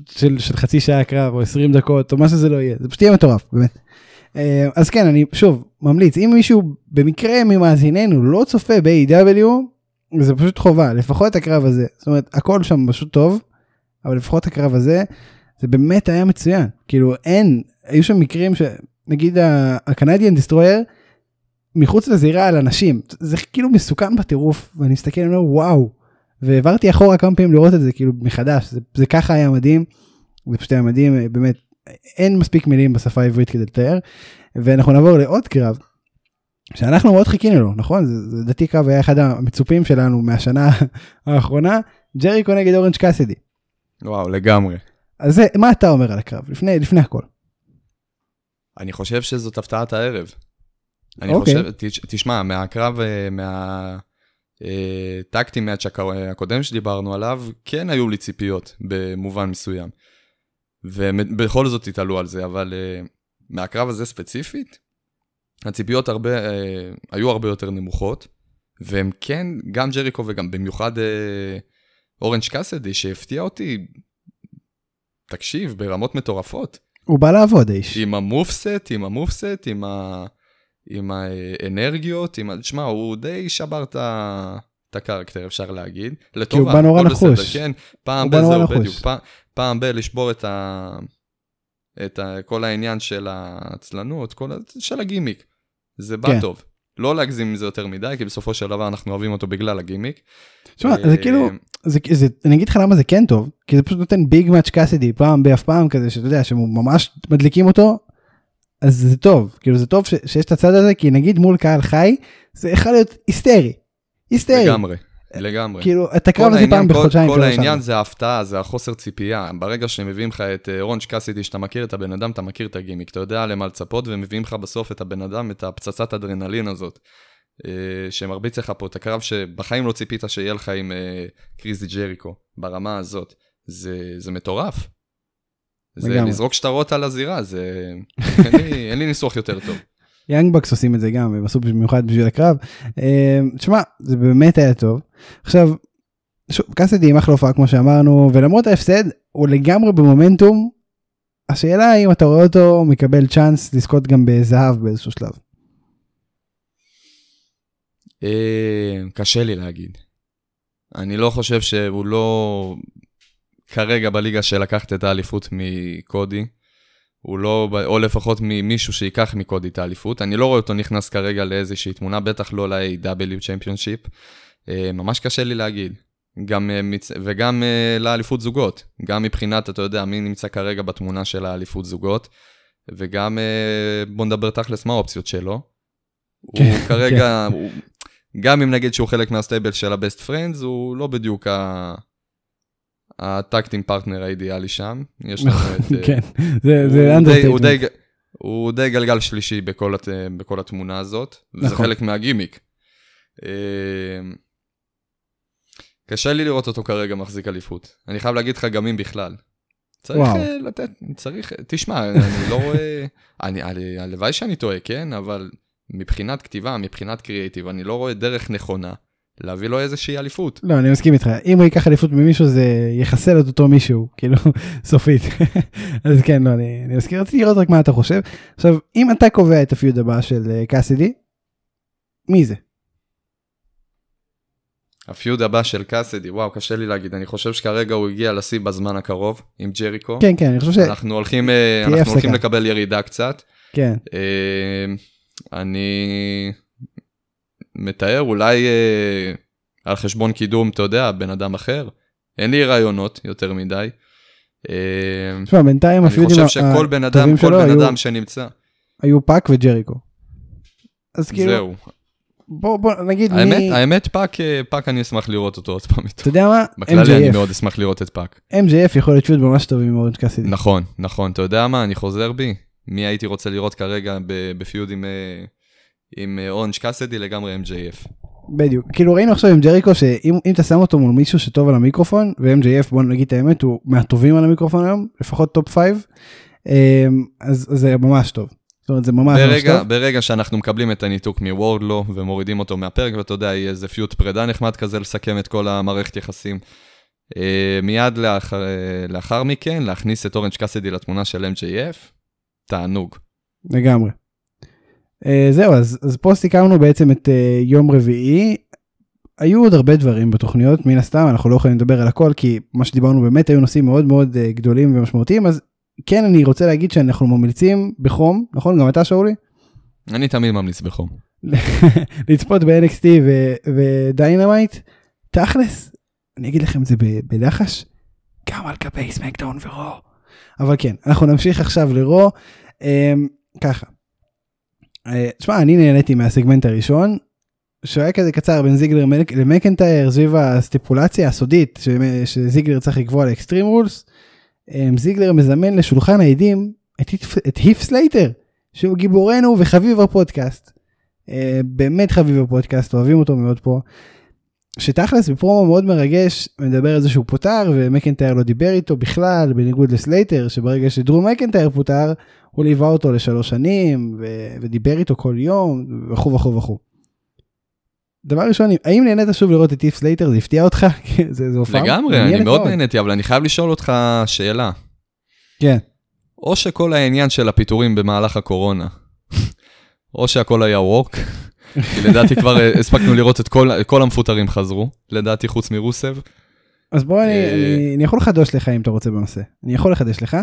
של, של חצי שעה קרב או 20 דקות או מה שזה לא יהיה, זה פשוט יהיה מטורף, באמת. אה, אז כן, אני שוב ממליץ, אם מישהו במקרה ממאזיננו לא צופה ב-AW, זה פשוט חובה, לפחות את הקרב הזה. זאת אומרת, הכל שם פשוט טוב, אבל לפחות הקרב הזה, זה באמת היה מצוין. כאילו אין, היו שם מקרים שנגיד הקנדיאן דיסטרויר, מחוץ לזירה על אנשים, זה כאילו מסוכן בטירוף, ואני מסתכל ואומר וואו, והעברתי אחורה כמה פעמים לראות את זה כאילו מחדש, זה, זה ככה היה מדהים, זה פשוט היה מדהים, באמת, אין מספיק מילים בשפה העברית כדי לתאר, ואנחנו נעבור לעוד קרב, שאנחנו מאוד חיכינו לו, נכון? זה, זה דעתי קרב היה אחד המצופים שלנו מהשנה האחרונה, ג'ריקו נגד אורנג' קאסידי. וואו, לגמרי. אז זה, מה אתה אומר על הקרב, לפני, לפני הכל? אני חושב שזאת הפתעת הערב. אני אוקיי. חושב, תש- תשמע, מהקרב, אה, מהטקטי מאץ' הקודם שדיברנו עליו, כן היו לי ציפיות במובן מסוים. ובכל זאת התעלו על זה, אבל אה, מהקרב הזה ספציפית, הציפיות הרבה, אה, היו הרבה יותר נמוכות, והם כן, גם ג'ריקו וגם במיוחד אה, אורנג' קאסדי, שהפתיע אותי, תקשיב, ברמות מטורפות. הוא בא לעבוד האיש. עם המופסט, עם המופסט, עם, ה... עם האנרגיות, עם ה... תשמע, הוא די שבר את ה... את הקרקטר, אפשר להגיד. לטובה, הוא בא נורא נחוש. בסדר, כן, פעם בזה, נחוש. בדיוק, פעם, פעם ב- לשבור את ה... את ה... כל העניין של העצלנות, כל. של הגימיק. זה בא כן. טוב. לא להגזים עם זה יותר מדי, כי בסופו של דבר אנחנו אוהבים אותו בגלל הגימיק. תשמע, זה אה, כאילו, זה, זה, אני אגיד לך למה זה כן טוב, כי זה פשוט נותן ביג מאץ' קאסידי פעם באף פעם כזה, שאתה יודע, שממש מדליקים אותו, אז זה טוב, כאילו זה טוב ש, שיש את הצד הזה, כי נגיד מול קהל חי, זה יכול להיות היסטרי. היסטרי. לגמרי, לגמרי. כאילו, את הקרב הזה פעם כל, בחודשיים. כל העניין. זה ההפתעה, זה החוסר ציפייה. ברגע שמביאים לך את אה, רונג' קאסידי, שאתה מכיר את הבן אדם, אתה מכיר את הגימיק, אתה יודע למה לצפות, ומביאים לך בסוף את הבן אדם, את הפצצת אדרנלין הזאת, אה, שמרביץ לך פה את הקרב שבחיים לא ציפית שיהיה לך עם אה, קריזי ג'ריקו, ברמה הזאת. זה, זה מטורף. זה לגמרי. לזרוק שטרות על הזירה, זה... אין לי, אין לי ניסוח יותר טוב. יאנג בקס עושים את זה גם, הם עשו במיוחד בשביל הקרב. אה, תשמע, זה באמת היה טוב. עכשיו, שוב, קאסדי עם אחלה הופעה כמו שאמרנו, ולמרות ההפסד, הוא לגמרי במומנטום. השאלה האם אתה רואה אותו מקבל צ'אנס לזכות גם בזהב באיזשהו שלב. אה, קשה לי להגיד. אני לא חושב שהוא לא כרגע בליגה של לקחת את האליפות מקודי. הוא לא, או לפחות ממישהו שייקח מקודי את האליפות. אני לא רואה אותו נכנס כרגע לאיזושהי תמונה, בטח לא ל-AW צ'מפיונשיפ. אה, ממש קשה לי להגיד. גם, אה, וגם אה, לאליפות זוגות. גם מבחינת, אתה יודע, מי נמצא כרגע בתמונה של האליפות זוגות. וגם, בוא נדבר תכלס, מה האופציות שלו. הוא כן, כרגע, הוא, גם אם נגיד שהוא חלק מה stable של ה Best Friends, הוא לא בדיוק ה... ה tag team partner האידיאלי שם. יש לנו את... אה, כן, זה די- הוא. די גלגל שלישי בכל, הת... בכל התמונה הזאת, וזה נכון. חלק מהגימיק. אה, קשה לי לראות אותו כרגע מחזיק אליפות. אני חייב להגיד לך גם אם בכלל. צריך וואו. אה, לתת, צריך, תשמע, אני לא רואה, אני, הל- הלוואי שאני טועה, כן? אבל מבחינת כתיבה, מבחינת קריאיטיב, אני לא רואה דרך נכונה להביא לו איזושהי אליפות. לא, אני מסכים איתך. אם הוא ייקח אליפות ממישהו זה יחסל את אותו מישהו, כאילו, סופית. אז כן, לא, אני, אני מסכים, רציתי לראות רק מה אתה חושב. עכשיו, אם אתה קובע את הפיוד הבא של אה, קאסידי, מי זה? הפיוד הבא של קאסדי, וואו, קשה לי להגיד, אני חושב שכרגע הוא הגיע לשיא בזמן הקרוב עם ג'ריקו. כן, כן, אני חושב ש... אנחנו הולכים, אה, אנחנו הפסקה. הולכים לקבל ירידה קצת. כן, אה, אני מתאר אולי אה, על חשבון קידום, אתה יודע, בן אדם אחר. אין לי רעיונות יותר מדי. אה, תשמע, בינתיים אני הפיודים חושב שכל בן אדם, הטובים כל שלו בן היו- אדם שנמצא, היו פאק וג'ריקו. אז כאילו, זהו. בוא, בוא נגיד האמת, מי... האמת, פאק, אה, פאק אני אשמח לראות אותו עוד פעם אתה איתו. יודע מה? בכללי אני. מאוד אשמח לראות את פאק. MJF יכול להיות feud ממש טוב עם אורנג' קאסידי. נכון, נכון, אתה יודע מה, אני חוזר בי. מי הייתי רוצה לראות כרגע ב feud עם, אה, עם אה, אורנג' קאסידי לגמרי MJF. בדיוק. כאילו ראינו עכשיו עם ג'ריקו שאם אם אתה שם אותו מול מישהו שטוב על המיקרופון, ו-MJF בוא נגיד את האמת הוא מהטובים על המיקרופון היום, לפחות טופ 5, אז אז זה ממש טוב. זאת אומרת, זה ממש ממש ברגע, טוב. ברגע שאנחנו מקבלים את הניתוק מוורדלו ומורידים אותו מהפרק, ואתה יודע, יהיה איזה פיוט פרידה נחמד כזה לסכם את כל המערכת יחסים. אה, מיד לאחר, אה, לאחר מכן, להכניס את אורנג' קאסדי לתמונה של MJF, תענוג. לגמרי. Uh, זהו, אז, אז פה סיכמנו בעצם את uh, יום רביעי. היו עוד הרבה דברים בתוכניות, מן הסתם, אנחנו לא יכולים לדבר על הכל, כי מה שדיברנו באמת היו נושאים מאוד מאוד uh, גדולים ומשמעותיים, אז כן, אני רוצה להגיד שאנחנו ממליצים בחום, נכון? גם אתה, שאולי? אני תמיד ממליץ בחום. לצפות ב-NXT ו Dynamite, תכלס, אני אגיד לכם את זה בלחש, גם על גבי SmackDown ו Raw. אבל כן, אנחנו נמשיך עכשיו ל Raw. אמ, ככה. אה, תשמע, אני נהניתי מהסגמנט הראשון, שהיה כזה קצר בין זיגלר מק- למקנטייר סביב הסטיפולציה הסודית שזיגלר צריך לקבוע ל Extreme Rules. אמ, זיגלר מזמן לשולחן העדים את, את הית' סלייטר, שהוא גיבורנו וחביב הפודקאסט. אה, באמת חביב הפודקאסט, אוהבים אותו מאוד פה. שתכלס בפרומו מאוד מרגש מדבר על זה שהוא פוטר ומקנטייר לא דיבר איתו בכלל בניגוד לסלייטר שברגע שדרו מקנטייר פוטר הוא ליווה אותו לשלוש שנים ו- ודיבר איתו כל יום וכו' וכו' וכו'. דבר ראשון האם נהנית שוב לראות את הית' סלייטר זה הפתיע אותך? זה, זה הופעה לגמרי, אני מאוד נהניתי, אבל אני חייב לשאול אותך שאלה. כן. או שכל העניין של הפיטורים במהלך הקורונה, או שהכל היה work, כי לדעתי כבר אה, הספקנו לראות את כל, כל המפוטרים חזרו, לדעתי חוץ מרוסב. אז בוא אני, אה, אני, אני יכול לחדש לך אם אתה רוצה בנושא. אני יכול לחדש לך.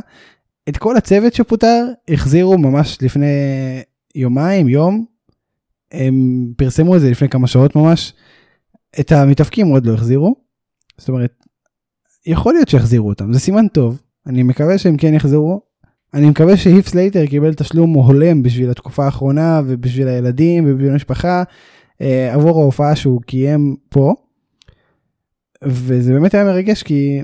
את כל הצוות שפוטר החזירו ממש לפני יומיים, יום. הם פרסמו את זה לפני כמה שעות ממש. את המתאבקים עוד לא החזירו. זאת אומרת, יכול להיות שיחזירו אותם, זה סימן טוב. אני מקווה שהם כן יחזרו. אני מקווה שהית' סלייטר קיבל תשלום הולם בשביל התקופה האחרונה ובשביל הילדים ובשביל המשפחה אה, עבור ההופעה שהוא קיים פה. וזה באמת היה מרגש כי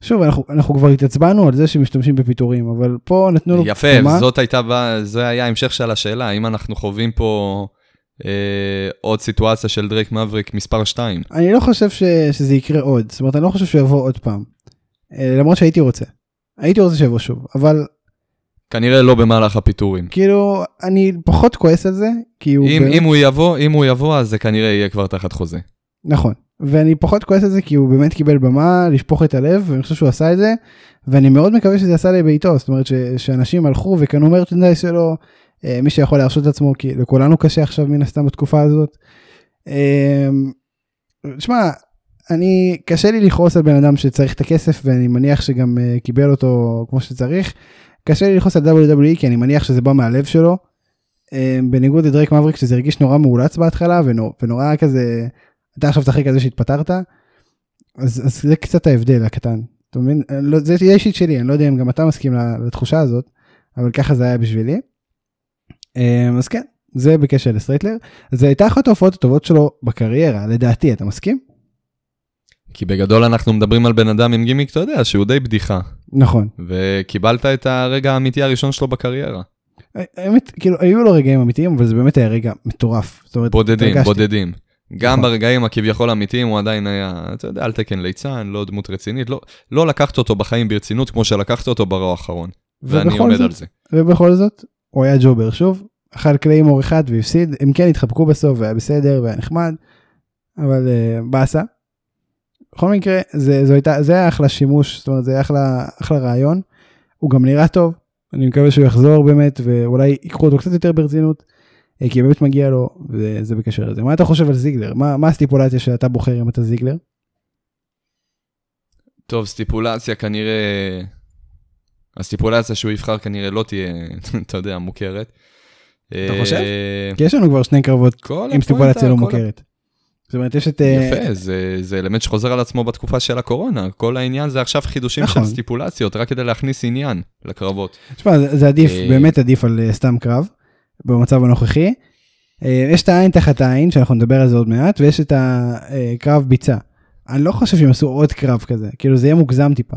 שוב אנחנו, אנחנו כבר התעצבנו על זה שמשתמשים בפיטורים אבל פה נתנו לו יפה, במה. זאת הייתה, זה היה המשך של השאלה, האם אנחנו חווים פה אה, עוד סיטואציה של דרייק מבריק מספר 2. אני לא חושב ש, שזה יקרה עוד זאת אומרת אני לא חושב שהוא יבוא עוד פעם. אה, למרות שהייתי רוצה. הייתי רוצה שיבוא שוב אבל כנראה לא במהלך הפיטורים. כאילו אני פחות כועס על זה כי הוא אם, באמת- אם הוא יבוא, אם הוא יבוא, אז זה כנראה יהיה כבר תחת חוזה. נכון ואני פחות כועס על זה כי הוא באמת קיבל במה לשפוך את הלב ואני חושב שהוא עשה את זה ואני מאוד מקווה שזה עשה לביתו זאת אומרת ש, שאנשים הלכו וקנו מרצ'נדייז שלו אה, מי שיכול להרשות לעצמו כי לכולנו קשה עכשיו מן הסתם בתקופה הזאת. אה, שמע אני קשה לי לכעוס על בן אדם שצריך את הכסף ואני מניח שגם אה, קיבל אותו כמו שצריך. קשה לי לכעוס על WWE כי אני מניח שזה בא מהלב שלו. בניגוד לדרייק מבריק שזה הרגיש נורא מאולץ בהתחלה ונור, ונורא כזה אתה עכשיו תשחק על זה שהתפטרת אז, אז זה קצת ההבדל הקטן אתה מבין לא, זה יהיה אישית שלי אני לא יודע אם גם אתה מסכים לתחושה הזאת אבל ככה זה היה בשבילי. אה, אז כן זה בקשר לסטרייטלר זה הייתה אחת ההופעות הטובות שלו בקריירה לדעתי אתה מסכים? כי בגדול אנחנו מדברים על בן אדם עם גימיק, אתה יודע, שהוא די בדיחה. נכון וקיבלת את הרגע האמיתי הראשון שלו בקריירה. האמת כאילו היו לו רגעים אמיתיים אבל זה באמת היה רגע מטורף. זאת אומרת, בודדים. בודדים. גם נכון. ברגעים הכביכול אמיתיים הוא עדיין היה, אתה יודע, על תקן ליצן, לא דמות רצינית, לא, לא לקחת אותו בחיים ברצינות כמו שלקחת אותו ברוע האחרון. ואני עומד זאת- על זה. ובכל זאת הוא היה ג'ובר שוב אכל קליימור אחד והפסיד הם כן התחבקו בסוף והיה בסדר והיה נחמד אבל uh, באסה. בכל מקרה זה, זו הייתה, זה היה אחלה שימוש זאת אומרת זה היה אחלה, אחלה רעיון. הוא גם נראה טוב אני מקווה שהוא יחזור באמת ואולי ייקחו אותו קצת יותר ברצינות. אה, כי באמת מגיע לו וזה בקשר לזה מה אתה חושב על זיגלר מה, מה הסטיפולציה שאתה בוחר אם אתה זיגלר טוב, סטיפולציה כנראה... הסטיפולציה שהוא יבחר כנראה לא תהיה, אתה יודע, מוכרת. אתה חושב? אה, כי יש לנו כבר שני קרבות עם סטיפולציה לא מוכרת. זאת אומרת יש את אה, יפה, זה, זה אלמנט שחוזר על עצמו בתקופה של הקורונה. כל העניין זה עכשיו חידושים נכון. של סטיפולציות, רק כדי להכניס עניין לקרבות. תשמע, זה, עדיף, באמת עדיף על סתם קרב, במצב הנוכחי. אה, יש את העין תחת העין, שאנחנו נדבר על זה עוד מעט, ויש את הקרב ביצה. אני לא חושב שהם עשו עוד קרב כזה, כאילו זה יהיה מוגזם טיפה.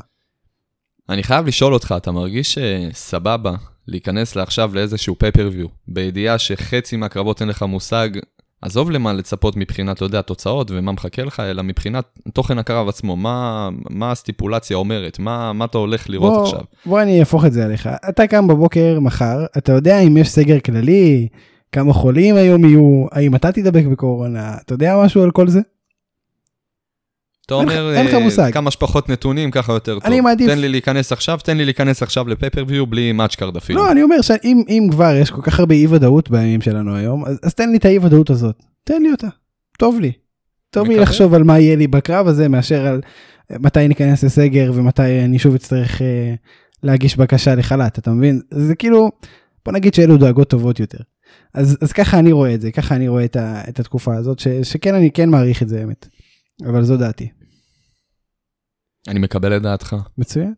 אני חייב לשאול אותך, אתה מרגיש שסבבה להיכנס לעכשיו לאיזשהו פייפריוויו, בידיעה שחצי מהקרבות אין לך מושג עזוב למה לצפות מבחינת, אתה יודע, תוצאות ומה מחכה לך, אלא מבחינת תוכן הקרב עצמו, מה, מה הסטיפולציה אומרת, מה, מה אתה הולך לראות בוא, עכשיו. בוא אני אהפוך את זה עליך. אתה קם בבוקר מחר, אתה יודע אם יש סגר כללי, כמה חולים היום יהיו, האם אתה תדבק בקורונה, אתה יודע משהו על כל זה? אתה אומר, אין לך אה, מושג. כמה שפחות נתונים, ככה יותר טוב. אני מעדיף- תן לי להיכנס עכשיו, תן לי להיכנס עכשיו ל pay-per-view בלי match card אפילו. לא, אני אומר שאם אם כבר יש כל כך הרבה אי ודאות בימים שלנו היום, אז, אז תן לי את האי ודאות הזאת, תן לי אותה, טוב לי. טוב לי. לחשוב על מה יהיה לי בקרב הזה מאשר על אה, מתי ניכנס לסגר ומתי אני שוב אצטרך אה, להגיש בקשה לחל"ת, אתה מבין? זה כאילו, בוא נגיד שאלו דואגות טובות יותר. אז, אז ככה אני רואה את זה, ככה אני רואה את, ה, את התקופה הזאת, ש, שכן אני כן מעריך את זה האמת. אבל זו דעתי. אני מקבל את דעתך. מצוין.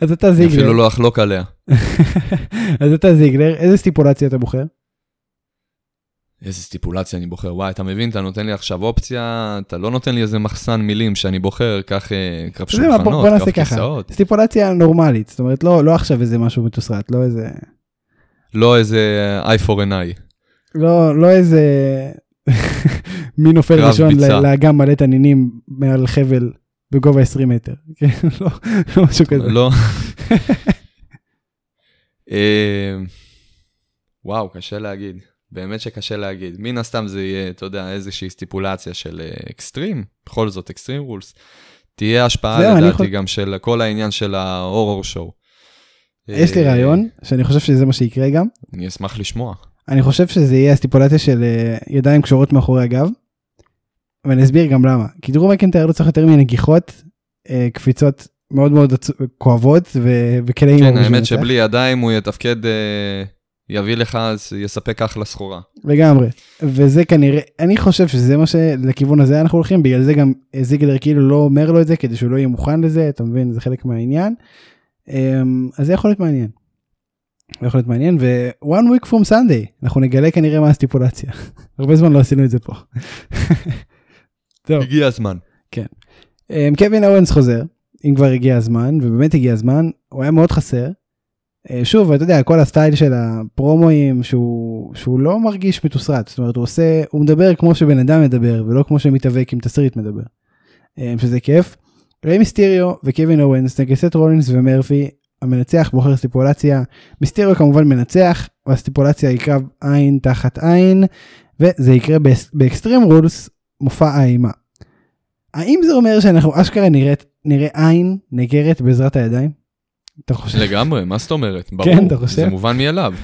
אז, אתה זיגלר, אפילו לא אחלוק עליה. אז אתה זיגלר, איזה סטיפולציה אתה בוחר? איזה סטיפולציה אני בוחר. וואי, אתה מבין, אתה נותן לי עכשיו אופציה, אתה לא נותן לי איזה מחסן מילים שאני בוחר, קח אה, קרב שולחנות, קרב. כיסאות. סטיפולציה נורמלית, זאת אומרת לא, לא עכשיו איזה משהו מתוסרט, לא איזה, לא איזה eye for an eye. לא, לא איזה מי נופל ראשון לאגם מלא תנינים מעל חבל בגובה 20 מטר, כן, לא, לא משהו כזה. לא. אה, וואו, קשה להגיד. באמת שקשה להגיד. מן הסתם זה יהיה, אתה יודע, איזושהי סטיפולציה של אה, אקסטרים, בכל זאת אקסטרים רולס. תהיה השפעה לדעתי גם של כל העניין של ההורור שואו. יש לי אה, רעיון שאני חושב שזה מה שיקרה גם, אני אשמח לשמוע. אני חושב שזה יהיה הסטיפולציה של ידיים קשורות מאחורי הגב, ואני אסביר גם למה, כי דרום מקנטייר לא צריך יותר מנגיחות, אה, קפיצות מאוד מאוד כואבות ו- וכלאים. כן, האמת. שבלי ידיים הוא יתפקד, אה, יביא לך, אז יספק אחלה סחורה. לגמרי וזה כנראה אני חושב שזה מה שלכיוון הזה אנחנו הולכים בגלל זה גם זיגלר כאילו לא אומר לו את זה כדי שהוא לא יהיה מוכן לזה אתה מבין זה חלק מהעניין. אמ, אז זה יכול להיות מעניין. זה יכול להיות מעניין ו- one week from Sunday אנחנו נגלה כנראה מה הסטיפולציה הרבה זמן לא עשינו את זה פה. טוב הגיע הזמן. אמ, קווין אורנס חוזר אם כבר הגיע הזמן ובאמת הגיע הזמן הוא היה מאוד חסר. אה, שוב אתה יודע כל הסטייל של הפרומואים שהוא שהוא לא מרגיש מתוסרט זאת אומרת הוא עושה הוא מדבר כמו שבן אדם מדבר ולא כמו שמתאבק עם תסריט מדבר. אמ, שזה כיף. ריי מיסטיריו וקווין אוונס נגד סת' רולינס ומרפי המנצח בוחר סטיפולציה מיסטיריו כמובן מנצח והסטיפולציה היא קרב עין תחת עין וזה יקרה ב Extreme Rules מופע האימה. האם זה אומר שאנחנו אשכרה נראית נראה עין נעקרת בעזרת הידיים? אתה חושב? לגמרי, מה זאת אומרת? ברור, כן, אתה חושב? זה מובן מאליו.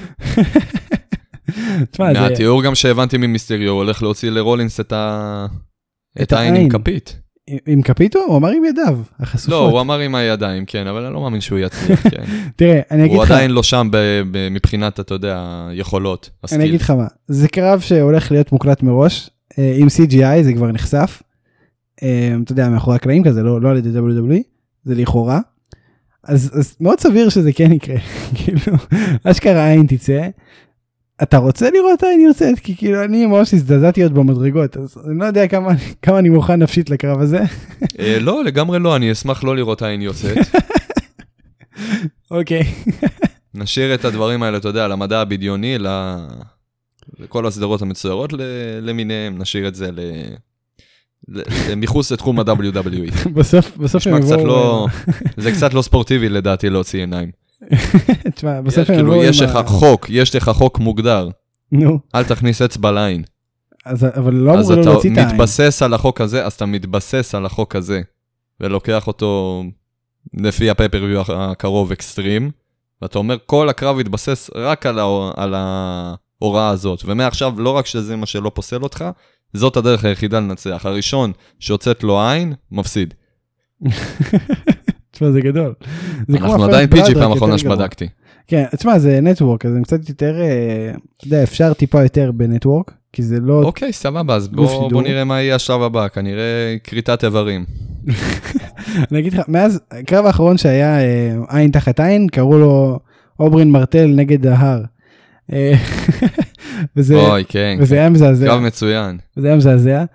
תשמע, זה- מהתיאור גם שהבנתי ממיסטיריו, הוא הולך להוציא לרולינס את ה... את את העין עם. כפית. עם- כפית הוא אמר עם ידיו החשופות. לא, הוא אמר עם הידיים, כן, אבל אני לא מאמין שהוא יצליח, כן. תראה אני אגיד הוא לך עדיין לא שם מבחינת, אתה יודע, יכולות. אני אגיד. לך מה זה קרב שהולך להיות מוקלט מראש אה, עם CGI זה כבר נחשף. אה, אתה יודע מאחורי הקלעים כזה לא לא על ידי WWE זה לכאורה. אז, אז מאוד סביר שזה כן יקרה כאילו אשכרה עין תצא. אתה רוצה לראות עין יוצאת כי כאילו אני ממש הזדעזעתי עוד במדרגות אז אני לא יודע כמה כמה אני מוכן נפשית לקרב הזה. אה, לא, לגמרי לא, אני אשמח לא לראות עין יוצאת. אוקיי. נשאיר את הדברים האלה, אתה יודע, למדע הבדיוני, ל- לכל הסדרות המצוירות למיניהם, נשאיר את זה מחוץ לתחום ה-WWE. בסוף בסוף הם קצת יבואו. לא... זה קצת לא ספורטיבי לדעתי להוציא עיניים. תשמע בסוף הם כאילו, יבואו. יש לך חוק, יש לך חוק מוגדר, נו אל תכניס אצבע לעין. אז אבל לא אז אמרו לו אתה להוציא את העין. מתבסס על החוק הזה, אז אתה מתבסס על החוק הזה, ולוקח אותו לפי הפייפריוויו הקרוב אקסטרים, ואתה אומר, כל הקרב יתבסס רק. על ההוראה הזאת, ומעכשיו לא רק שזה מה שלא פוסל אותך, זאת הדרך היחידה לנצח. הראשון שהוצאת לו עין, מפסיד. תשמע זה גדול. זה אנחנו עדיין PG פעם אחרונה. שבדקתי. כן תשמע זה network אז הם קצת יותר אה, אתה יודע אפשר טיפה יותר ב network כי זה לא אוקיי, סבבה, אז בוא. בוא נראה מה יהיה השלב הבא, כנראה כריתת איברים. אני אגיד לך מאז הקרב האחרון שהיה אה, עין תחת עין קראו לו אוברין מרטל נגד ההר. אה, וזה אוי, כן, וזה כן. היה מזעזע קרב מצוין. וזה היה מזעזע.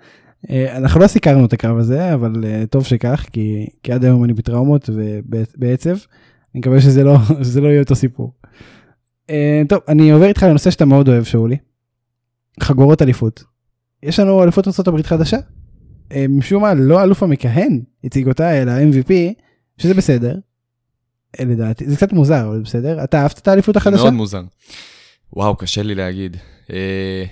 אה, אנחנו לא סיקרנו את הקרב הזה אבל אה, טוב שכך כי, כי עד היום אני בטראומות ובעצב. אני מקווה שזה לא שזה לא יהיה אותו סיפור. טוב אני עובר איתך לנושא שאתה מאוד אוהב שאולי. חגורות אליפות. יש לנו אליפות ארה"ב חדשה. משום מה לא האלוף המכהן הציג אותה אלא MVP שזה בסדר. לדעתי זה קצת מוזר אבל בסדר אתה אהבת את האליפות החדשה? מאוד מוזר. וואו קשה לי להגיד. אה...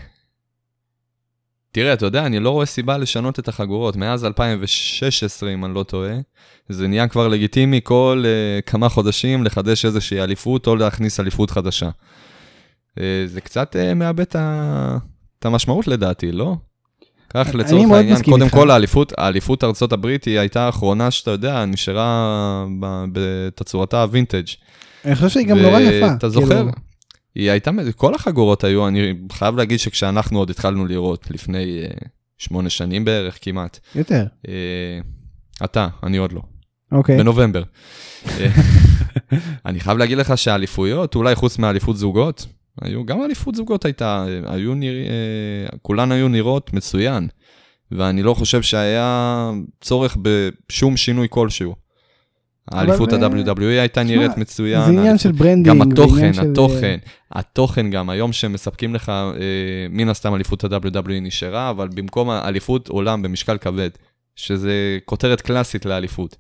תראה, אתה יודע, אני לא רואה סיבה לשנות את החגורות. מאז 2016, אם אני לא טועה, זה נהיה כבר לגיטימי כל uh, כמה חודשים לחדש איזושהי אליפות או להכניס אליפות חדשה. Uh, זה קצת uh, מאבד את המשמעות לדעתי, לא? כך לצורך העניין, קודם איתך. כל האליפות, האליפות ארצות הברית היא הייתה האחרונה שאתה יודע, נשארה בתצורתה הווינטג'. אני חושב שהיא גם נורא יפה. אתה זוכר? כאילו... היא הייתה, כל החגורות היו, אני חייב להגיד שכשאנחנו עוד התחלנו לראות, לפני uh, שמונה שנים בערך כמעט. יותר. Uh, אתה, אני עוד לא. אוקיי. בנובמבר. אה, אני חייב להגיד לך שהאליפויות, אולי חוץ מאליפות זוגות, היו, גם אליפות זוגות הייתה, היו נרא... כולן היו נראות מצוין. ואני לא חושב שהיה צורך בשום שינוי כלשהו. האליפות ה-WWE הייתה נראית מצוין. זה עניין של branding. גם התוכן, התוכן, התוכן גם, היום שמספקים לך, אה, מן הסתם אליפות ה-WWE נשארה, אבל במקום האליפות עולם במשקל כבד, שזה כותרת קלאסית לאליפות.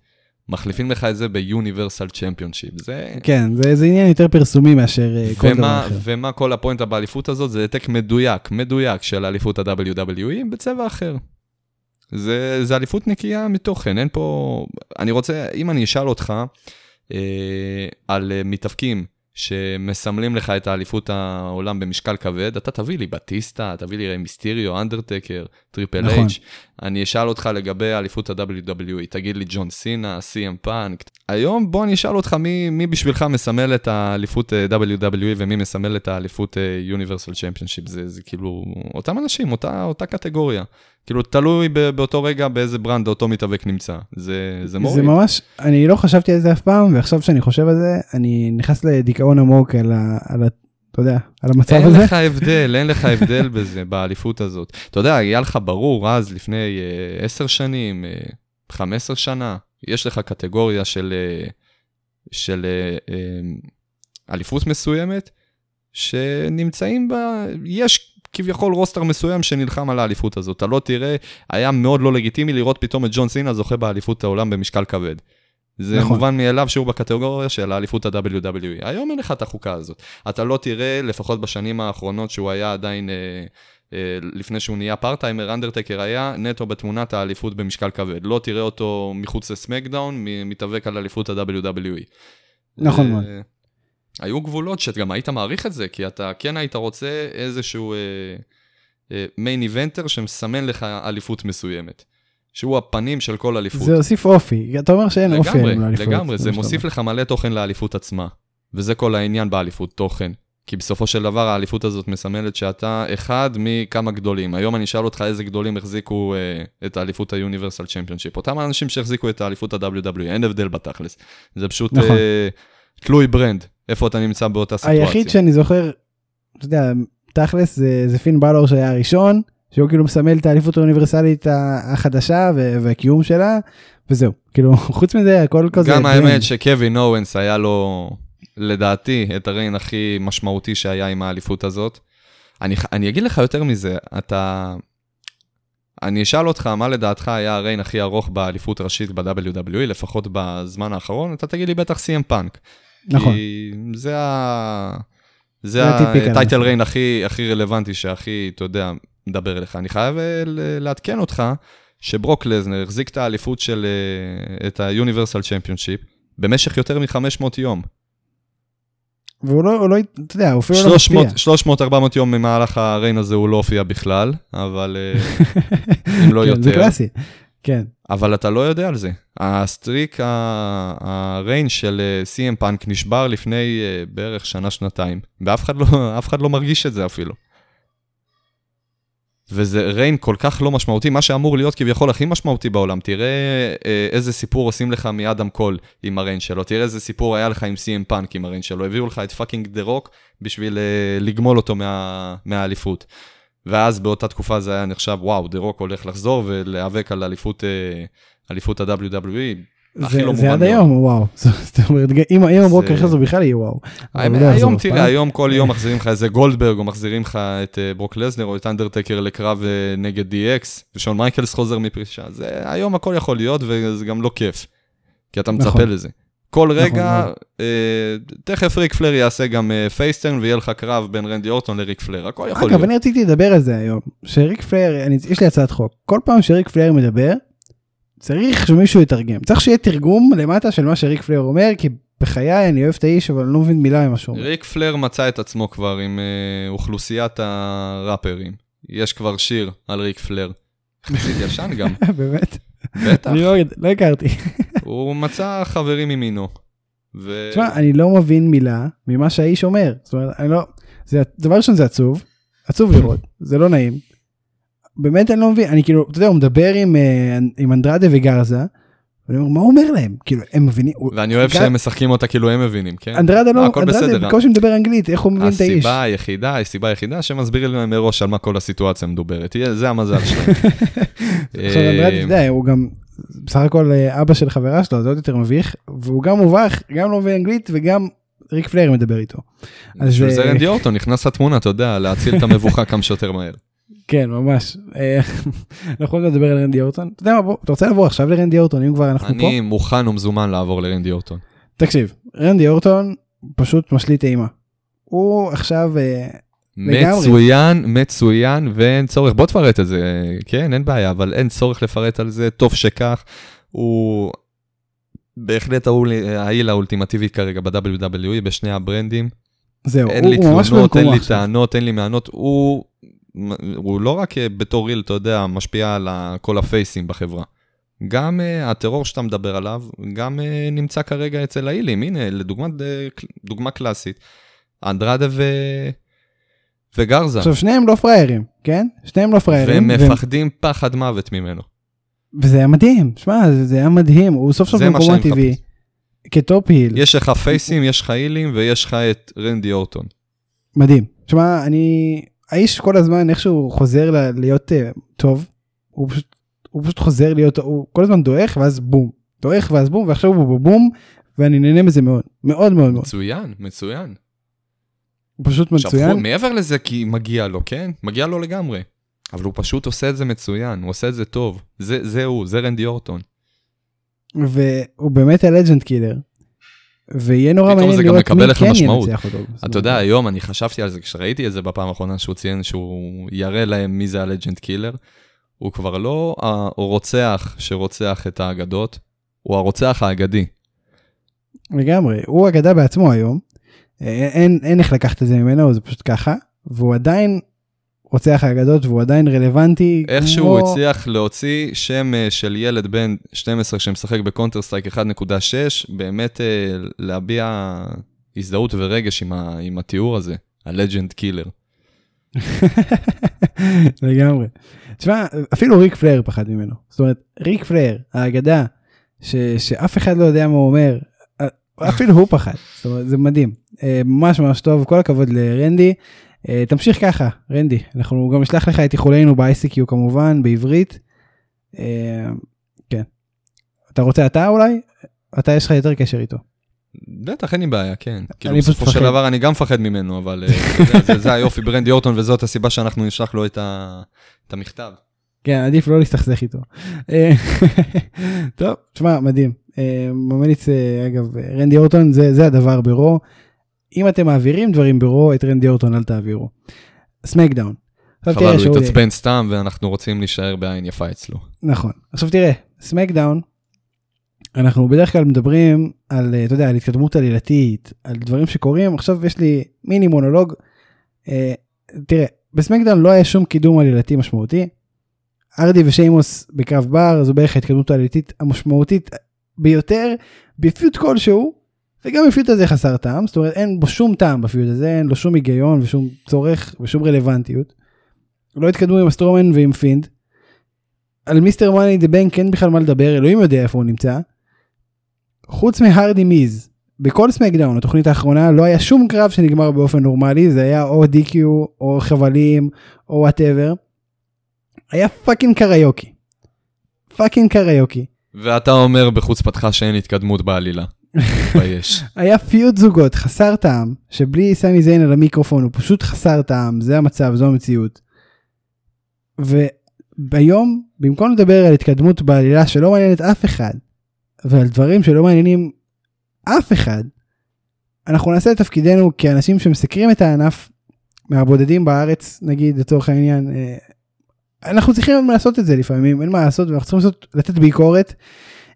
מחליפים לך את זה ב Universal Championship, זה... כן, זה, זה עניין יותר פרסומי מאשר ומה, כל דבר אחר. ומה כל הפואנטה באליפות הזאת? זה העתק מדויק, מדויק של אליפות ה-WWE בצבע אחר. זה, זה אליפות נקייה מתוכן, אין פה... אני רוצה, אם אני אשאל אותך אה, על אה, מתאבקים שמסמלים לך את האליפות העולם במשקל כבד, אתה תביא לי בטיסטה, תביא לי מיסטיריו, אנדרטקר, טריפל נכון. אייץ'. אני אשאל אותך לגבי אליפות ה-WWE, תגיד לי ג'ון סינה, סי.אם פאנק. היום בוא אני אשאל אותך מי, מי בשבילך מסמל את האליפות אה, WWE ומי מסמל את האליפות Universal Championship, זה, זה כאילו אותם אנשים, אותה, אותה קטגוריה. כאילו, תלוי באותו רגע באיזה ברנד אותו מתאבק נמצא. זה, זה מוריד. זה ממש, אני לא חשבתי על זה אף פעם, ועכשיו שאני חושב על זה, אני נכנס לדיכאון עמוק על ה... על ה אתה יודע, על המצב אין הזה. אין לך הבדל, אין לך הבדל בזה, באליפות הזאת. אתה יודע, היה לך ברור אז, לפני אה, עשר uh, שנים, uh, אה, 15 שנה, יש לך קטגוריה של, uh, של uh, uh, אליפות מסוימת, שנמצאים בה, יש כביכול רוסטר מסוים שנלחם על האליפות הזאת. אתה לא תראה, היה מאוד לא לגיטימי לראות פתאום את ג'ון סינה זוכה באליפות העולם במשקל כבד. זה נכון. מובן מאליו שהוא בקטגוריה של האליפות ה-WWE. היום אין לך את החוקה הזאת. אתה לא תראה, לפחות בשנים האחרונות שהוא היה עדיין, אה, אה, לפני שהוא נהיה פארטיימר, אנדרטקר היה נטו בתמונת האליפות במשקל כבד. לא תראה אותו מחוץ לסמקדאון, מתאבק על אליפות ה-WWE. נכון מאוד. היו גבולות שגם היית מעריך את זה, כי אתה כן היית רוצה איזשהו מיין uh, איבנטר uh, שמסמן לך אליפות מסוימת. שהוא הפנים של כל אליפות. זה הוסיף אופי, אתה אומר שאין אופי לאליפות. לגמרי, לגמרי, זה מוסיף לך מלא תוכן לאליפות עצמה. וזה כל העניין באליפות, תוכן. כי בסופו של דבר האליפות הזאת מסמלת שאתה אחד מכמה גדולים. היום אני אשאל אותך איזה גדולים החזיקו uh, את האליפות ה-Universal Championship. אותם האנשים שהחזיקו את האליפות ה-WWE, אין הבדל בתכלס. זה פשוט נכון. אה, תלוי brand. איפה אתה נמצא באותה סיטואציה. היחיד שאני זוכר, אתה יודע, תכלס זה, זה פין בלור שהיה הראשון, שהוא כאילו מסמל את האליפות האוניברסלית החדשה והקיום שלה, וזהו. כאילו, חוץ מזה, הכל כזה... גם האמת שקווין אוונס היה לו, לדעתי, את ה reign הכי משמעותי שהיה עם האליפות הזאת. אני, אני אגיד לך יותר מזה, אתה... אני אשאל אותך, מה לדעתך היה ה reign הכי ארוך באליפות ראשית ב-WWE, לפחות בזמן האחרון, אתה תגיד לי בטח סי.אם פאנק. נכון. כי זה ה... זה הטייטל ריין הכי, הכי רלוונטי, שהכי, אתה יודע, מדבר אליך. אני חייב אה, לעדכן אותך שברוק לזנר החזיק את האליפות של, אה, את ה-Universal Championship במשך יותר מ-500 יום. והוא לא, לא, אתה יודע, הוא אפילו לא מופיע. 300-400 יום ממהלך הריין הזה הוא לא הופיע בכלל, אבל אה, אם לא כן, יותר. זה קלאסי, כן. אבל אתה לא יודע על זה. ה streak, ה reign של סי.אם פאנק נשבר לפני אה, בערך שנה-שנתיים, ואף אחד, לא, אחד לא מרגיש את זה אפילו. וזה reign כל כך לא משמעותי, מה שאמור להיות כביכול הכי משמעותי בעולם. תראה אה, איזה סיפור עושים לך מאדם קול עם ה reign שלו, תראה איזה סיפור היה לך עם סי.אם פאנק עם ה reign שלו, הביאו לך את fucking דה רוק בשביל אה, לגמול אותו מה, מהאליפות. ואז באותה תקופה זה היה נחשב, וואו, דה רוק הולך לחזור ולהיאבק על אליפות, אה, אליפות ה-WWE. הכי זה, לא זה עד. היום וואו זאת אומרת אם זה- ככה זה בכלל יהיה וואו. לא יחזור היום תראה. היום כל יום מחזירים לך איזה גולדברג, או מחזירים לך את אה, ברוק לזנר, או את אנדרטקר לקרב אה, נגד DX, ושון מייקלס חוזר מפרישה. זה היום הכל יכול להיות, וזה גם לא כיף. כי אתה מצפה נכון. לזה. כל רגע, נכון. אה, תכף ריק פלר יעשה גם אה, face turn, ויהיה לך קרב בין רנדי אורטון לריק פלר, הכל יכול אגב להיות. אני רציתי לדבר על זה היום שריק פלר יש לי הצעת חוק כל פעם שריק פלר מדבר צריך שמישהו יתרגם צריך שיהיה תרגום למטה של מה שריק פלר אומר כי בחיי אני אוהב את האיש אבל אני לא מבין מילה ממה שהוא אומר. ריק פלר מצא את עצמו כבר עם אה, אוכלוסיית הראפרים. יש כבר שיר על ריק פלר. יחסית ישן גם, באמת בטח. אני לא, לא הכרתי. הוא מצא חברים ממינו. ו... תשמע אני לא מבין מילה ממה שהאיש אומר זאת אומרת אני לא זה דבר ראשון זה עצוב עצוב לראות זה לא נעים. באמת אני לא מבין אני כאילו אתה יודע הוא מדבר עם אה, עם אנדרדה וגרזה. ואני אומר מה הוא אומר להם כאילו הם מבינים. ואני אוהב גם- שהם משחקים אותה כאילו הם מבינים, כן? אנדרדה לא. אנדרדה בקושי מדבר אנגלית, איך הוא מבין את האיש? הסיבה היחידה, הסיבה היחידה שמסבירים להם מראש על מה כל הסיטואציה מדוברת. זה המזל שלהם. עכשיו אנדרדה, אתה יודע, הוא גם בסך הכל אה, אבא של חברה שלו, זה עוד יותר מביך, והוא גם מובך, גם לא מבין אנגלית וגם ריק פלר מדבר איתו. אז, בשביל זה אה, רנדי אורטון נכנס לתמונה, אתה יודע, להציל את המבוכה כמה שיותר מהר. כן, ממש. אה, אנחנו יכולים לדבר על רנדי אורטון. אתה יודע מה, בוא, אתה רוצה לעבור עכשיו לרנדי אורטון, אם כבר אנחנו פה? אני מוכן ומזומן לעבור לרנדי אורטון. תקשיב, רנדי אורטון פשוט משליט אימה. הוא עכשיו. מצוין, מצוין, ואין צורך, בוא תפרט את זה, כן, אין בעיה, אבל אין צורך לפרט על זה, טוב שכך. הוא בהחלט העיל האולטימטיבי כרגע ב-WWE, בשני הברנדים. זהו, אין הוא, לי הוא תלונות, אין לי עכשיו. טענות, אין לי מענות, הוא, הוא לא רק אה, בתור ריל, אתה יודע, משפיע על כל הפייסים בחברה. גם uh, הטרור שאתה מדבר עליו, גם uh, נמצא כרגע אצל האילים. הנה, לדוגמה דוגמה קלאסית, אנדרדה ו... וגרזה, עכשיו שניהם לא פראיירים, כן? שניהם לא פראיירים. והם מפחדים פחד מוות ממנו. וזה היה מדהים, שמע, זה, היה מדהים, הוא סוף סוף במקומו הטבעי. כטופ היל, יש לך פייסים, יש לך אילים, ויש לך את רנדי אורטון. מדהים. שמע, אני, האיש כל הזמן איכשהו חוזר ל- להיות uh, טוב, הוא פשוט, הוא פשוט חוזר להיות, הוא כל הזמן דועך ואז בום, דועך ואז בום, ועכשיו הוא בבום, ואני נהנה מזה מאוד, מאוד מאוד מאוד, מצוין, מצוין. הוא פשוט עכשיו, מצוין, חו- מעבר לזה כי מגיע לו, כן? מגיע לו לגמרי. אבל הוא פשוט עושה את זה מצוין, הוא עושה את זה טוב. זה, זה הוא, זה רנדי אורטון. והוא באמת ה Legend Killer. ויהיה נורא מעניין לראות מי כן. ינצח אותו. אתה יודע, היום אני חשבתי על זה כשראיתי את זה בפעם האחרונה שהוא ציין שהוא יראה להם מי זה ה Legend Killer. הוא כבר לא הרוצח שרוצח את האגדות, הוא הרוצח האגדי. לגמרי, הוא אגדה בעצמו היום. אה, אין, אין איך לקחת את זה ממנו, זה פשוט ככה. והוא עדיין רוצח האגדות והוא עדיין רלוונטי. איכשהו כמו- הוא הצליח להוציא שם אה, של ילד בן 12 שמשחק בקונטר סטרייק 1.6, באמת אה, להביע הזדהות ורגש עם, ה, עם התיאור הזה, ה Legend Killer. לגמרי. תשמע, אפילו ריק פלר פחד ממנו. זאת אומרת, ריק פלר, האגדה, ש, שאף אחד לא יודע מה הוא אומר, אפילו הוא פחד. זאת אומרת, זה מדהים. אה, ממש ממש טוב, כל הכבוד לרנדי. אה, תמשיך ככה, רנדי. אנחנו גם נשלח לך את איחולינו ב-ICQ כמובן, בעברית. אה, כן. אתה רוצה אתה אולי? אתה יש לך יותר קשר איתו. בטח, אין לי בעיה, כן. כאילו, בסופו של. דבר אני גם מפחד ממנו, אבל זה, היופי ברנדי אורטון, וזאת הסיבה שאנחנו נשלח לו את המכתב. כן, עדיף לא להסתכסך איתו. אה, טוב, תשמע, מדהים. אה, ממליץ, אה, אגב, רנדי אורטון זה, זה הדבר ברו. אם אתם מעבירים דברים ברו, את רנדי אורטון אל תעבירו. סמקדאון. חבל, הוא התעצבן סתם, ואנחנו רוצים להישאר בעין יפה אצלו. נכון. עכשיו תראה, סמקדאון, אנחנו בדרך כלל מדברים על, אתה יודע, על התקדמות עלילתית, על דברים שקורים, עכשיו יש לי מיני מונולוג. אה, תראה, בסמקדאון לא היה שום קידום עלילתי משמעותי. הארדי ושיימוס בקרב בר, זו בערך ההתקדמות העלילתית המשמעותית ביותר ב feud כלשהו, וגם ה feud הזה חסר טעם, זאת אומרת אין בו שום טעם ב feud הזה, אין לו שום היגיון ושום צורך ושום רלוונטיות. לא התקדמו עם סטרומן ועם פינד. על Mr. Money in the Bank אין בכלל מה לדבר, אלוהים יודע איפה הוא נמצא. חוץ מהרדי מיז, בכל סמקדאון, התוכנית האחרונה, לא היה שום קרב שנגמר באופן נורמלי, זה היה או DQ, או חבלים, או whatever. היה fucking קריוקי. fucking קריוקי. ואתה אומר בחוצפתך שאין התקדמות בעלילה. מתבייש. היה feud זוגות חסר טעם, שבלי סמי זיין על המיקרופון הוא פשוט חסר טעם, זה המצב, זו המציאות. והיום, במקום לדבר על התקדמות בעלילה שלא מעניינת אף אחד, ועל דברים שלא מעניינים אף אחד, אנחנו נעשה את תפקידנו כאנשים שמסקרים את הענף, מהבודדים בארץ, נגיד, לצורך העניין, אה, אנחנו צריכים לעשות את זה לפעמים, אין מה לעשות, ואנחנו צריכים לעשות, לתת ביקורת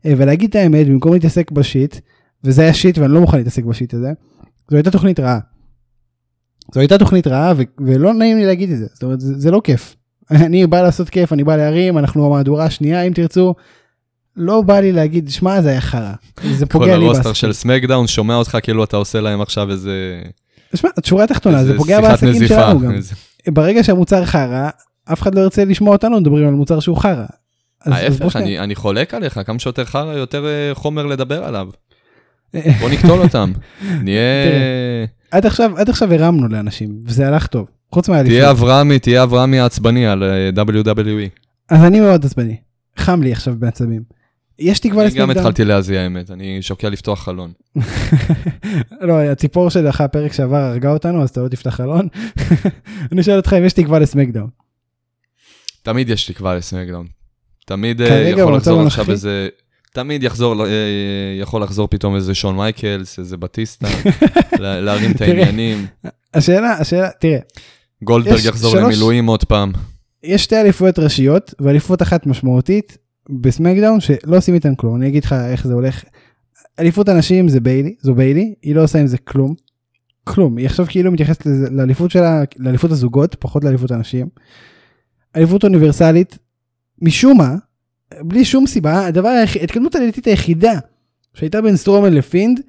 אה, ולהגיד את האמת במקום להתעסק בשיט, וזה היה שיט ואני לא מוכן להתעסק בשיט הזה, זו הייתה תוכנית רעה. זו הייתה תוכנית רעה ו- ולא נעים לי להגיד את זה, זאת אומרת זה, זה לא כיף. אני בא לעשות כיף, אני בא להרים, אנחנו המהדורה השנייה אם תרצו. לא בא לי להגיד, שמע זה היה חרא, זה פוגע לי כל הרוסטר בעסקים. של סמקדאון שומע אותך כאילו אתה עושה להם עכשיו איזה... שמע, השורה התחתונה, זה פוגע בעסקים נזיפה. שלנו גם. ברגע שהמוצר חרא, אף אחד לא ירצה לשמוע אותנו מדברים על מוצר שהוא חרא. ההפך, שנייה. אני, אני חולק עליך, כמה שיותר חרא, יותר אה, חומר לדבר עליו. בוא נקטול אותם. נהיה... עד עכשיו, עד עכשיו הרמנו לאנשים, וזה הלך טוב. חוץ תהיה מהאליפות. אברהמי, תהיה אברהמי העצבני על אה, WWE. אז אני מאוד עצבני. חם לי עכשיו בעצבים. יש תקווה אני גם לסמקדאון? התחלתי להזיע האמת, אני שוקל לפתוח חלון. לא, הציפור שלך הפרק שעבר הרגה אותנו, אז אתה לא תפתח חלון. אני שואל אותך אם יש תקווה לסמקדאון. תמיד יש תקווה לסמקדאון. תמיד אה, יכול לחזור עכשיו? איזה... תמיד יחזור, אה, יכול לחזור פתאום איזה שון מייקלס, איזה בטיסטה, לה- להרים את. העניינים. השאלה, השאלה, תראה, גולדברג יחזור שלוש- למילואים עוד פעם. יש שתי אליפויות ראשיות, ואליפות אחת משמעותית בסמקדאון שלא עושים איתן כלום. אני אגיד לך איך זה הולך. אליפות הנשים זה ביילי, זו ביילי, היא לא עושה עם זה כלום. כלום, היא עכשיו כאילו מתייחסת לאליפות שלה, לאליפות הזוגות, פחות לאליפות הנשים. אליפות אוניברסלית, משום מה, בלי שום סיבה, הדבר ההתקדמות העלילתית היחידה שהייתה בין סטרומן לפינד,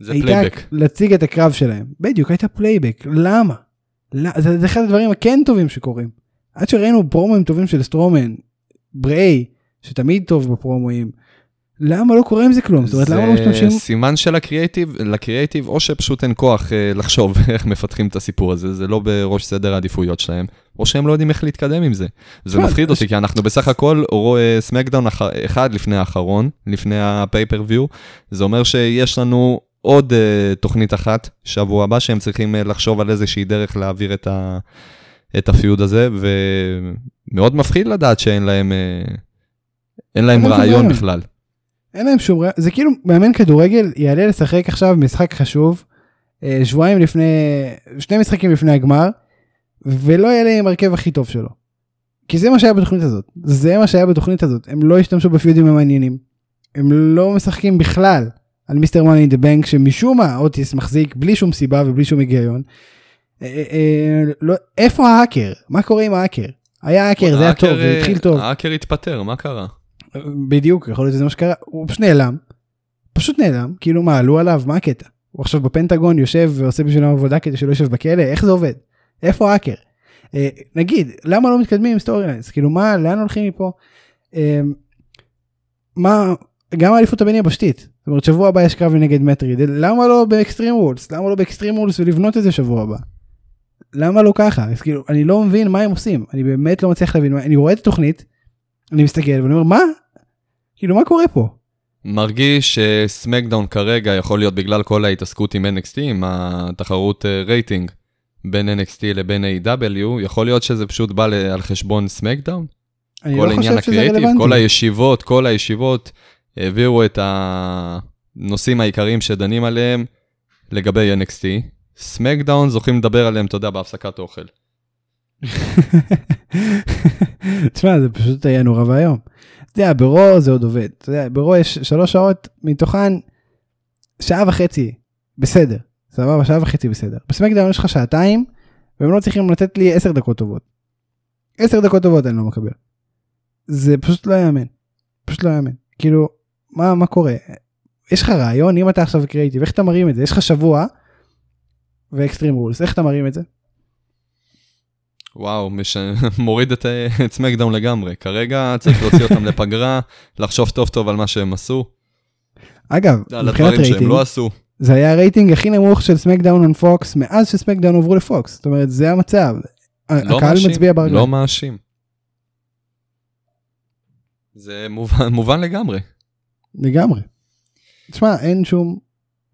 זה הייתה פלייבק. להציג את הקרב שלהם. בדיוק, הייתה פלייבק. למה? למה? זה, זה אחד הדברים הכן טובים שקורים. עד שראינו פרומואים טובים של סטרומן, בריי, שתמיד טוב בפרומואים, למה לא קורה עם זה כלום? זאת אומרת, למה לא משתמשים... זה סימן של ה creative, ל creative, או שפשוט אין כוח אה, לחשוב איך מפתחים את הסיפור הזה, זה לא בראש סדר העדיפויות שלהם, או שהם לא יודעים איך להתקדם עם זה. זה מפחיד אותי, כי אנחנו בסך הכל רואה סמקדאון אחד לפני האחרון, לפני הפייפריוויו, זה אומר שיש לנו עוד אה, תוכנית אחת, שבוע הבא, שהם צריכים אה, לחשוב על איזושהי דרך להעביר את, ה, את הפיוד הזה, ומאוד מפחיד לדעת שאין להם, אה, אין להם רעיון. בכלל. אין להם שום... רע- זה כאילו מאמן כדורגל יעלה לשחק עכשיו משחק חשוב, אה, שבועיים לפני... שני משחקים לפני הגמר, ולא יעלה עם הרכב הכי טוב שלו. כי זה מה שהיה בתוכנית הזאת. זה מה שהיה בתוכנית הזאת. הם לא השתמשו בפיודים המעניינים. הם לא משחקים בכלל על מיסטר מאני דה בנק שמשום מה אוטיס מחזיק בלי שום סיבה ובלי שום היגיון. אה, אה, לא, איפה ההאקר? מה קורה עם ההאקר? היה האקר, זה היה טוב, זה התחיל טוב. האקר התפטר, מה קרה? בדיוק, יכול להיות שזה מה שקרה, הוא פשוט נעלם, פשוט נעלם, כאילו מה, עלו עליו, מה הקטע? הוא עכשיו בפנטגון יושב ועושה בשבילם עבודה כדי שלא יושב בכלא, איך זה עובד? איפה האקר? אה, נגיד, למה לא מתקדמים עם storylines? כאילו מה, לאן הולכים מפה? אה, מה, גם האליפות הבין יבשתית, זאת אומרת שבוע הבא יש קרב נגד מאט רידל, למה לא ב Extreme Rules? למה לא ב Extreme Rules ולבנות את זה שבוע הבא? למה לא ככה? אז כאילו, אני לא מבין מה הם עושים, אני באמת לא מצליח להבין, אני רואה את התוכנית, אני מסתכל ואני אומר, מה? כאילו, מה קורה פה? מרגיש שסמקדאון כרגע יכול להיות בגלל כל ההתעסקות עם NXT, עם התחרות אה, רייטינג בין NXT לבין A.W, יכול להיות שזה פשוט בא על חשבון סמקדאון? אני כל לא העניין חושב שזה הקריאיטיב, רלוונטי. כל הישיבות, כל הישיבות העבירו את הנושאים העיקריים שדנים עליהם לגבי NXT. סמקדאון זוכים לדבר עליהם, אתה יודע, בהפסקת אוכל. תשמע, זה פשוט היה נורא ואיום. אתה יודע, ברו זה עוד עובד. אתה יודע, ברו יש שלוש שעות, מתוכן שעה וחצי, בסדר. סבבה, שעה וחצי בסדר. בסמקדאון יש לך שעתיים, והם לא צריכים לתת לי עשר דקות טובות. עשר דקות טובות אני לא מקבל. זה פשוט לא יאמן. פשוט לא יאמן. כאילו, מה, מה קורה? יש לך רעיון, אם אתה עכשיו קריאיטיב, איך אתה מרים את זה? יש לך שבוע ו-Extreme Rules, איך אתה מרים את זה? וואו, מש... מוריד את, את סמקדאון לגמרי. כרגע צריך להוציא אותם לפגרה, לחשוב טוב טוב על מה שהם עשו, אגב, מבחינת רייטינג, לא עשו. זה היה הרייטינג הכי נמוך של סמקדאון און פוקס מאז שסמקדאון עברו לפוקס. זאת אומרת, זה המצב. לא הקהל מאשים, מצביע ברגליים. לא מאשים. זה מובן, מובן לגמרי. לגמרי. תשמע, אין שום,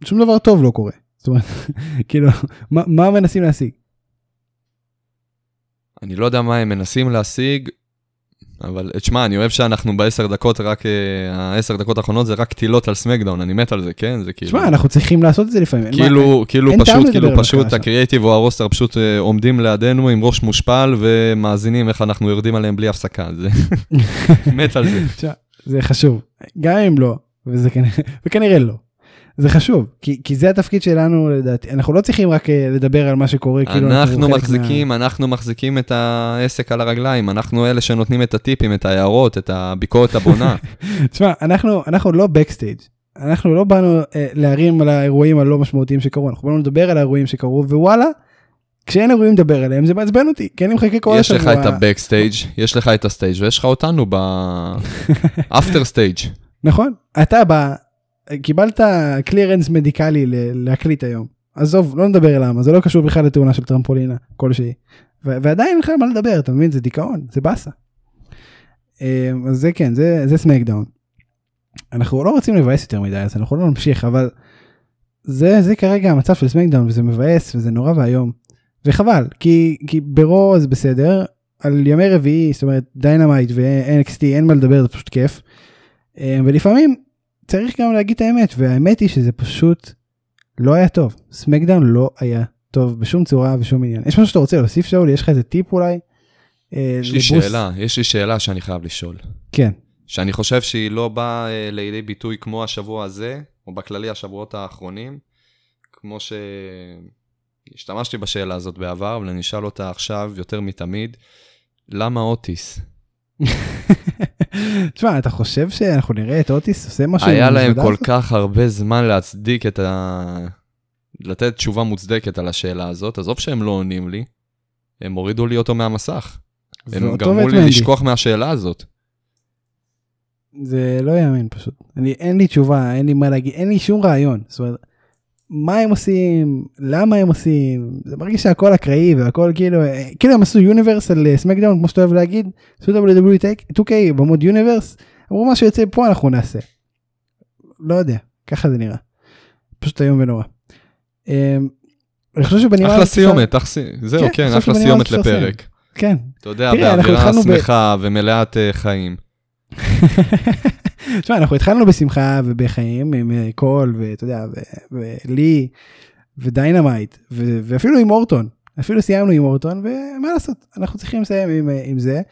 שום דבר טוב לא קורה. זאת אומרת, כאילו, מה, מה מנסים להשיג? אני לא יודע מה הם מנסים להשיג, אבל תשמע, אני אוהב שאנחנו בעשר דקות, רק אה, העשר דקות האחרונות זה רק קטילות על סמקדאון, אני מת על זה, כן? זה כאילו... תשמע, אנחנו צריכים לעשות את זה לפעמים. אין מה- כאילו, כאילו אין פשוט, כאילו פשוט הקריאייטיב או הרוסטר פשוט אה, עומדים לידינו עם ראש מושפל ומאזינים איך אנחנו יורדים עליהם בלי הפסקה, זה מת על זה. זה חשוב. גם אם לא, וזה כנראה, וכנראה לא. זה חשוב, כי, כי זה התפקיד שלנו לדעתי. אנחנו לא צריכים רק אה, לדבר על מה שקורה, כאילו אנחנו מחזיקים, אנחנו מחזיקים את העסק על הרגליים, אנחנו אלה שנותנים את הטיפים, את ההערות, את הביקורת הבונה. מה... תשמע, אנחנו, אנחנו לא backstage. אנחנו לא באנו אה, להרים על האירועים הלא משמעותיים שקרו, אנחנו באנו לדבר על האירועים שקרו, ווואלה, כשאין אירועים לדבר עליהם זה מעצבן אותי, כי אני מחכה כל השבוע. יש לך את ה backstage, יש לך את ה stage ויש לך אותנו ב after stage. נכון, אתה בא, קיבלת clearance מדיקלי להקליט היום. עזוב, לא נדבר למה, זה לא קשור בכלל לתאונה של טרמפולינה כלשהי. ו- ועדיין אין לך מה לדבר, אתה מבין? זה דיכאון, זה באסה. אה, אז זה כן, זה, זה סמקדאון. אנחנו לא רוצים לבאס יותר מדי, אז אנחנו לא נמשיך, אבל זה, זה כרגע המצב של סמקדאון, וזה מבאס, וזה נורא ואיום. וחבל, כי, כי ברו זה בסדר, על ימי רביעי, זאת אומרת דיינמייט ו-NXT אין מה לדבר, זה פשוט כיף. אה, ולפעמים צריך גם להגיד את האמת, והאמת היא שזה פשוט לא היה טוב. סמקדאון לא היה טוב בשום צורה ושום עניין. יש משהו שאתה רוצה להוסיף שאול? יש לך איזה טיפ אולי? אה, יש לי לבוסט? שאלה, יש לי שאלה שאני חייב לשאול. כן. שאני חושב שהיא לא באה אה, לידי ביטוי כמו השבוע הזה, או בכללי השבועות האחרונים, כמו שהשתמשתי בשאלה הזאת בעבר, אבל אני אשאל אותה עכשיו יותר מתמיד, למה אוטיס? תשמע, אתה חושב שאנחנו נראה את אוטיס עושה משהו? היה להם כל הזאת? כך הרבה זמן להצדיק את ה... לתת תשובה מוצדקת על השאלה הזאת, עזוב שהם לא עונים לי, הם הורידו לי אותו מהמסך. הם גרמו לי. לשכוח מהשאלה הזאת. זה לא יאמן פשוט. אני, אין לי תשובה, אין לי מה להגיד, אין לי שום רעיון. זאת אומרת, מה הם עושים, למה הם עושים, זה מרגיש שהכל אקראי והכל כאילו, אה, כאילו הם עשו יוניברס על סמקדאון כמו שאתה אוהב להגיד, עשו WWE 2K ב mode universe, אמרו מה שיוצא פה אנחנו נעשה. לא יודע, ככה זה נראה. פשוט איום ונורא. אה, אני חושב שבנימה... אחלה סיומת, זהו, כן, כן, אחלה סיומת לפרק. כן. אתה יודע, באווירה שמחה ומלאת אה, חיים. תשמע, אנחנו התחלנו בשמחה ובחיים עם אה, קול ואתה יודע, ולי ודיינמייט ואפילו עם אורטון. אפילו סיימנו עם אורטון ומה לעשות אנחנו צריכים לסיים עם, אה, עם זה.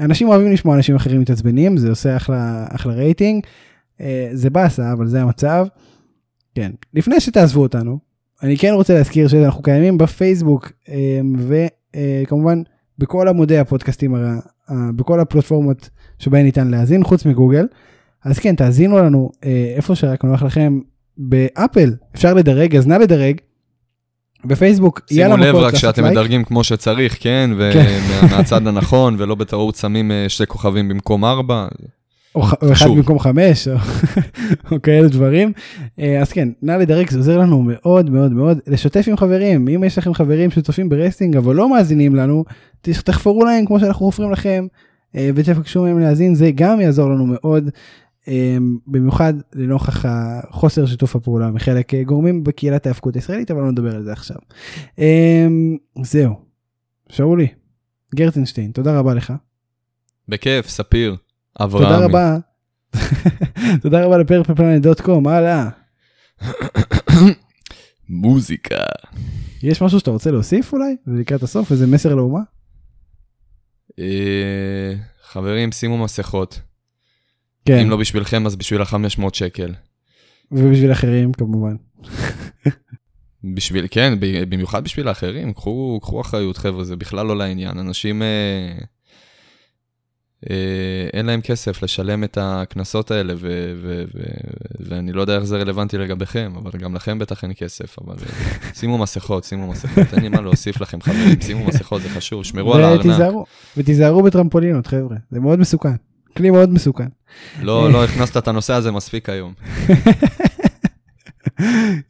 אנשים אוהבים לשמוע אנשים אחרים מתעצבנים זה עושה אחלה אחלה רייטינג. אה, זה באסה אבל זה המצב. כן לפני שתעזבו אותנו אני כן רוצה להזכיר שאנחנו קיימים בפייסבוק וכמובן בכל עמודי הפודקאסטים בכל הפלטפורמות שבהן ניתן להאזין חוץ מגוגל. אז כן תאזינו לנו אה, איפה שרק נוח לכם ב-Apple אפשר לדרג אז נא לדרג. בפייסבוק שימו לב מכות רק שאתם לייק. מדרגים כמו שצריך, כן? כן. ומהצד הנכון, ולא בטעות שמים אה, שתי כוכבים במקום ארבע. או, או אחד. במקום חמש או, או כאלה דברים אה, אז כן נא לדרג זה עוזר לנו מאוד מאוד מאוד לשתף עם חברים אם יש לכם חברים שצופים ב wrestling אבל לא מאזינים לנו תחפרו להם כמו שאנחנו חופרים לכם ותבקשו מהם להאזין זה גם יעזור לנו מאוד אה, במיוחד לנוכח החוסר שיתוף הפעולה מחלק אה, גורמים בקהילת ההאבקות הישראלית אבל לא נדבר על זה עכשיו. אה, זהו שאולי גרטנשטיין תודה רבה לך. בכיף, ספיר, אברהמי. תודה רבה. תודה רבה לפרפלפלנט.קום, הלאה. מוזיקה. יש משהו שאתה רוצה להוסיף אולי? לקראת הסוף, איזה מסר לאומה? אה, חברים, שימו מסכות. כן, אם לא בשבילכם, אז בשביל ה-500 שקל. ובשביל אחרים כמובן. בשביל, כן, במיוחד בשביל האחרים, קחו, קחו אחריות, חבר'ה, זה בכלל לא לעניין. אנשים, אה, אין להם כסף לשלם את הקנסות האלה, ו- ו- ו- ואני לא יודע איך זה רלוונטי לגביכם, אבל גם לכם בטח אין כסף, אבל אה, שימו מסכות, שימו מסכות, אין לי מה להוסיף לכם, חברים, שימו מסכות, זה חשוב, שמרו על הארנק. ותיזהרו, ותיזהרו בטרמפולינות חבר'ה, זה מאוד מסוכן. כלי מאוד מסוכן. לא, לא הכנסת את הנושא הזה מספיק היום.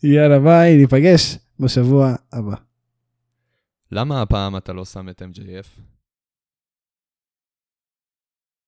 יאללה ביי, ניפגש בשבוע הבא. למה הפעם אתה לא שם את MJF?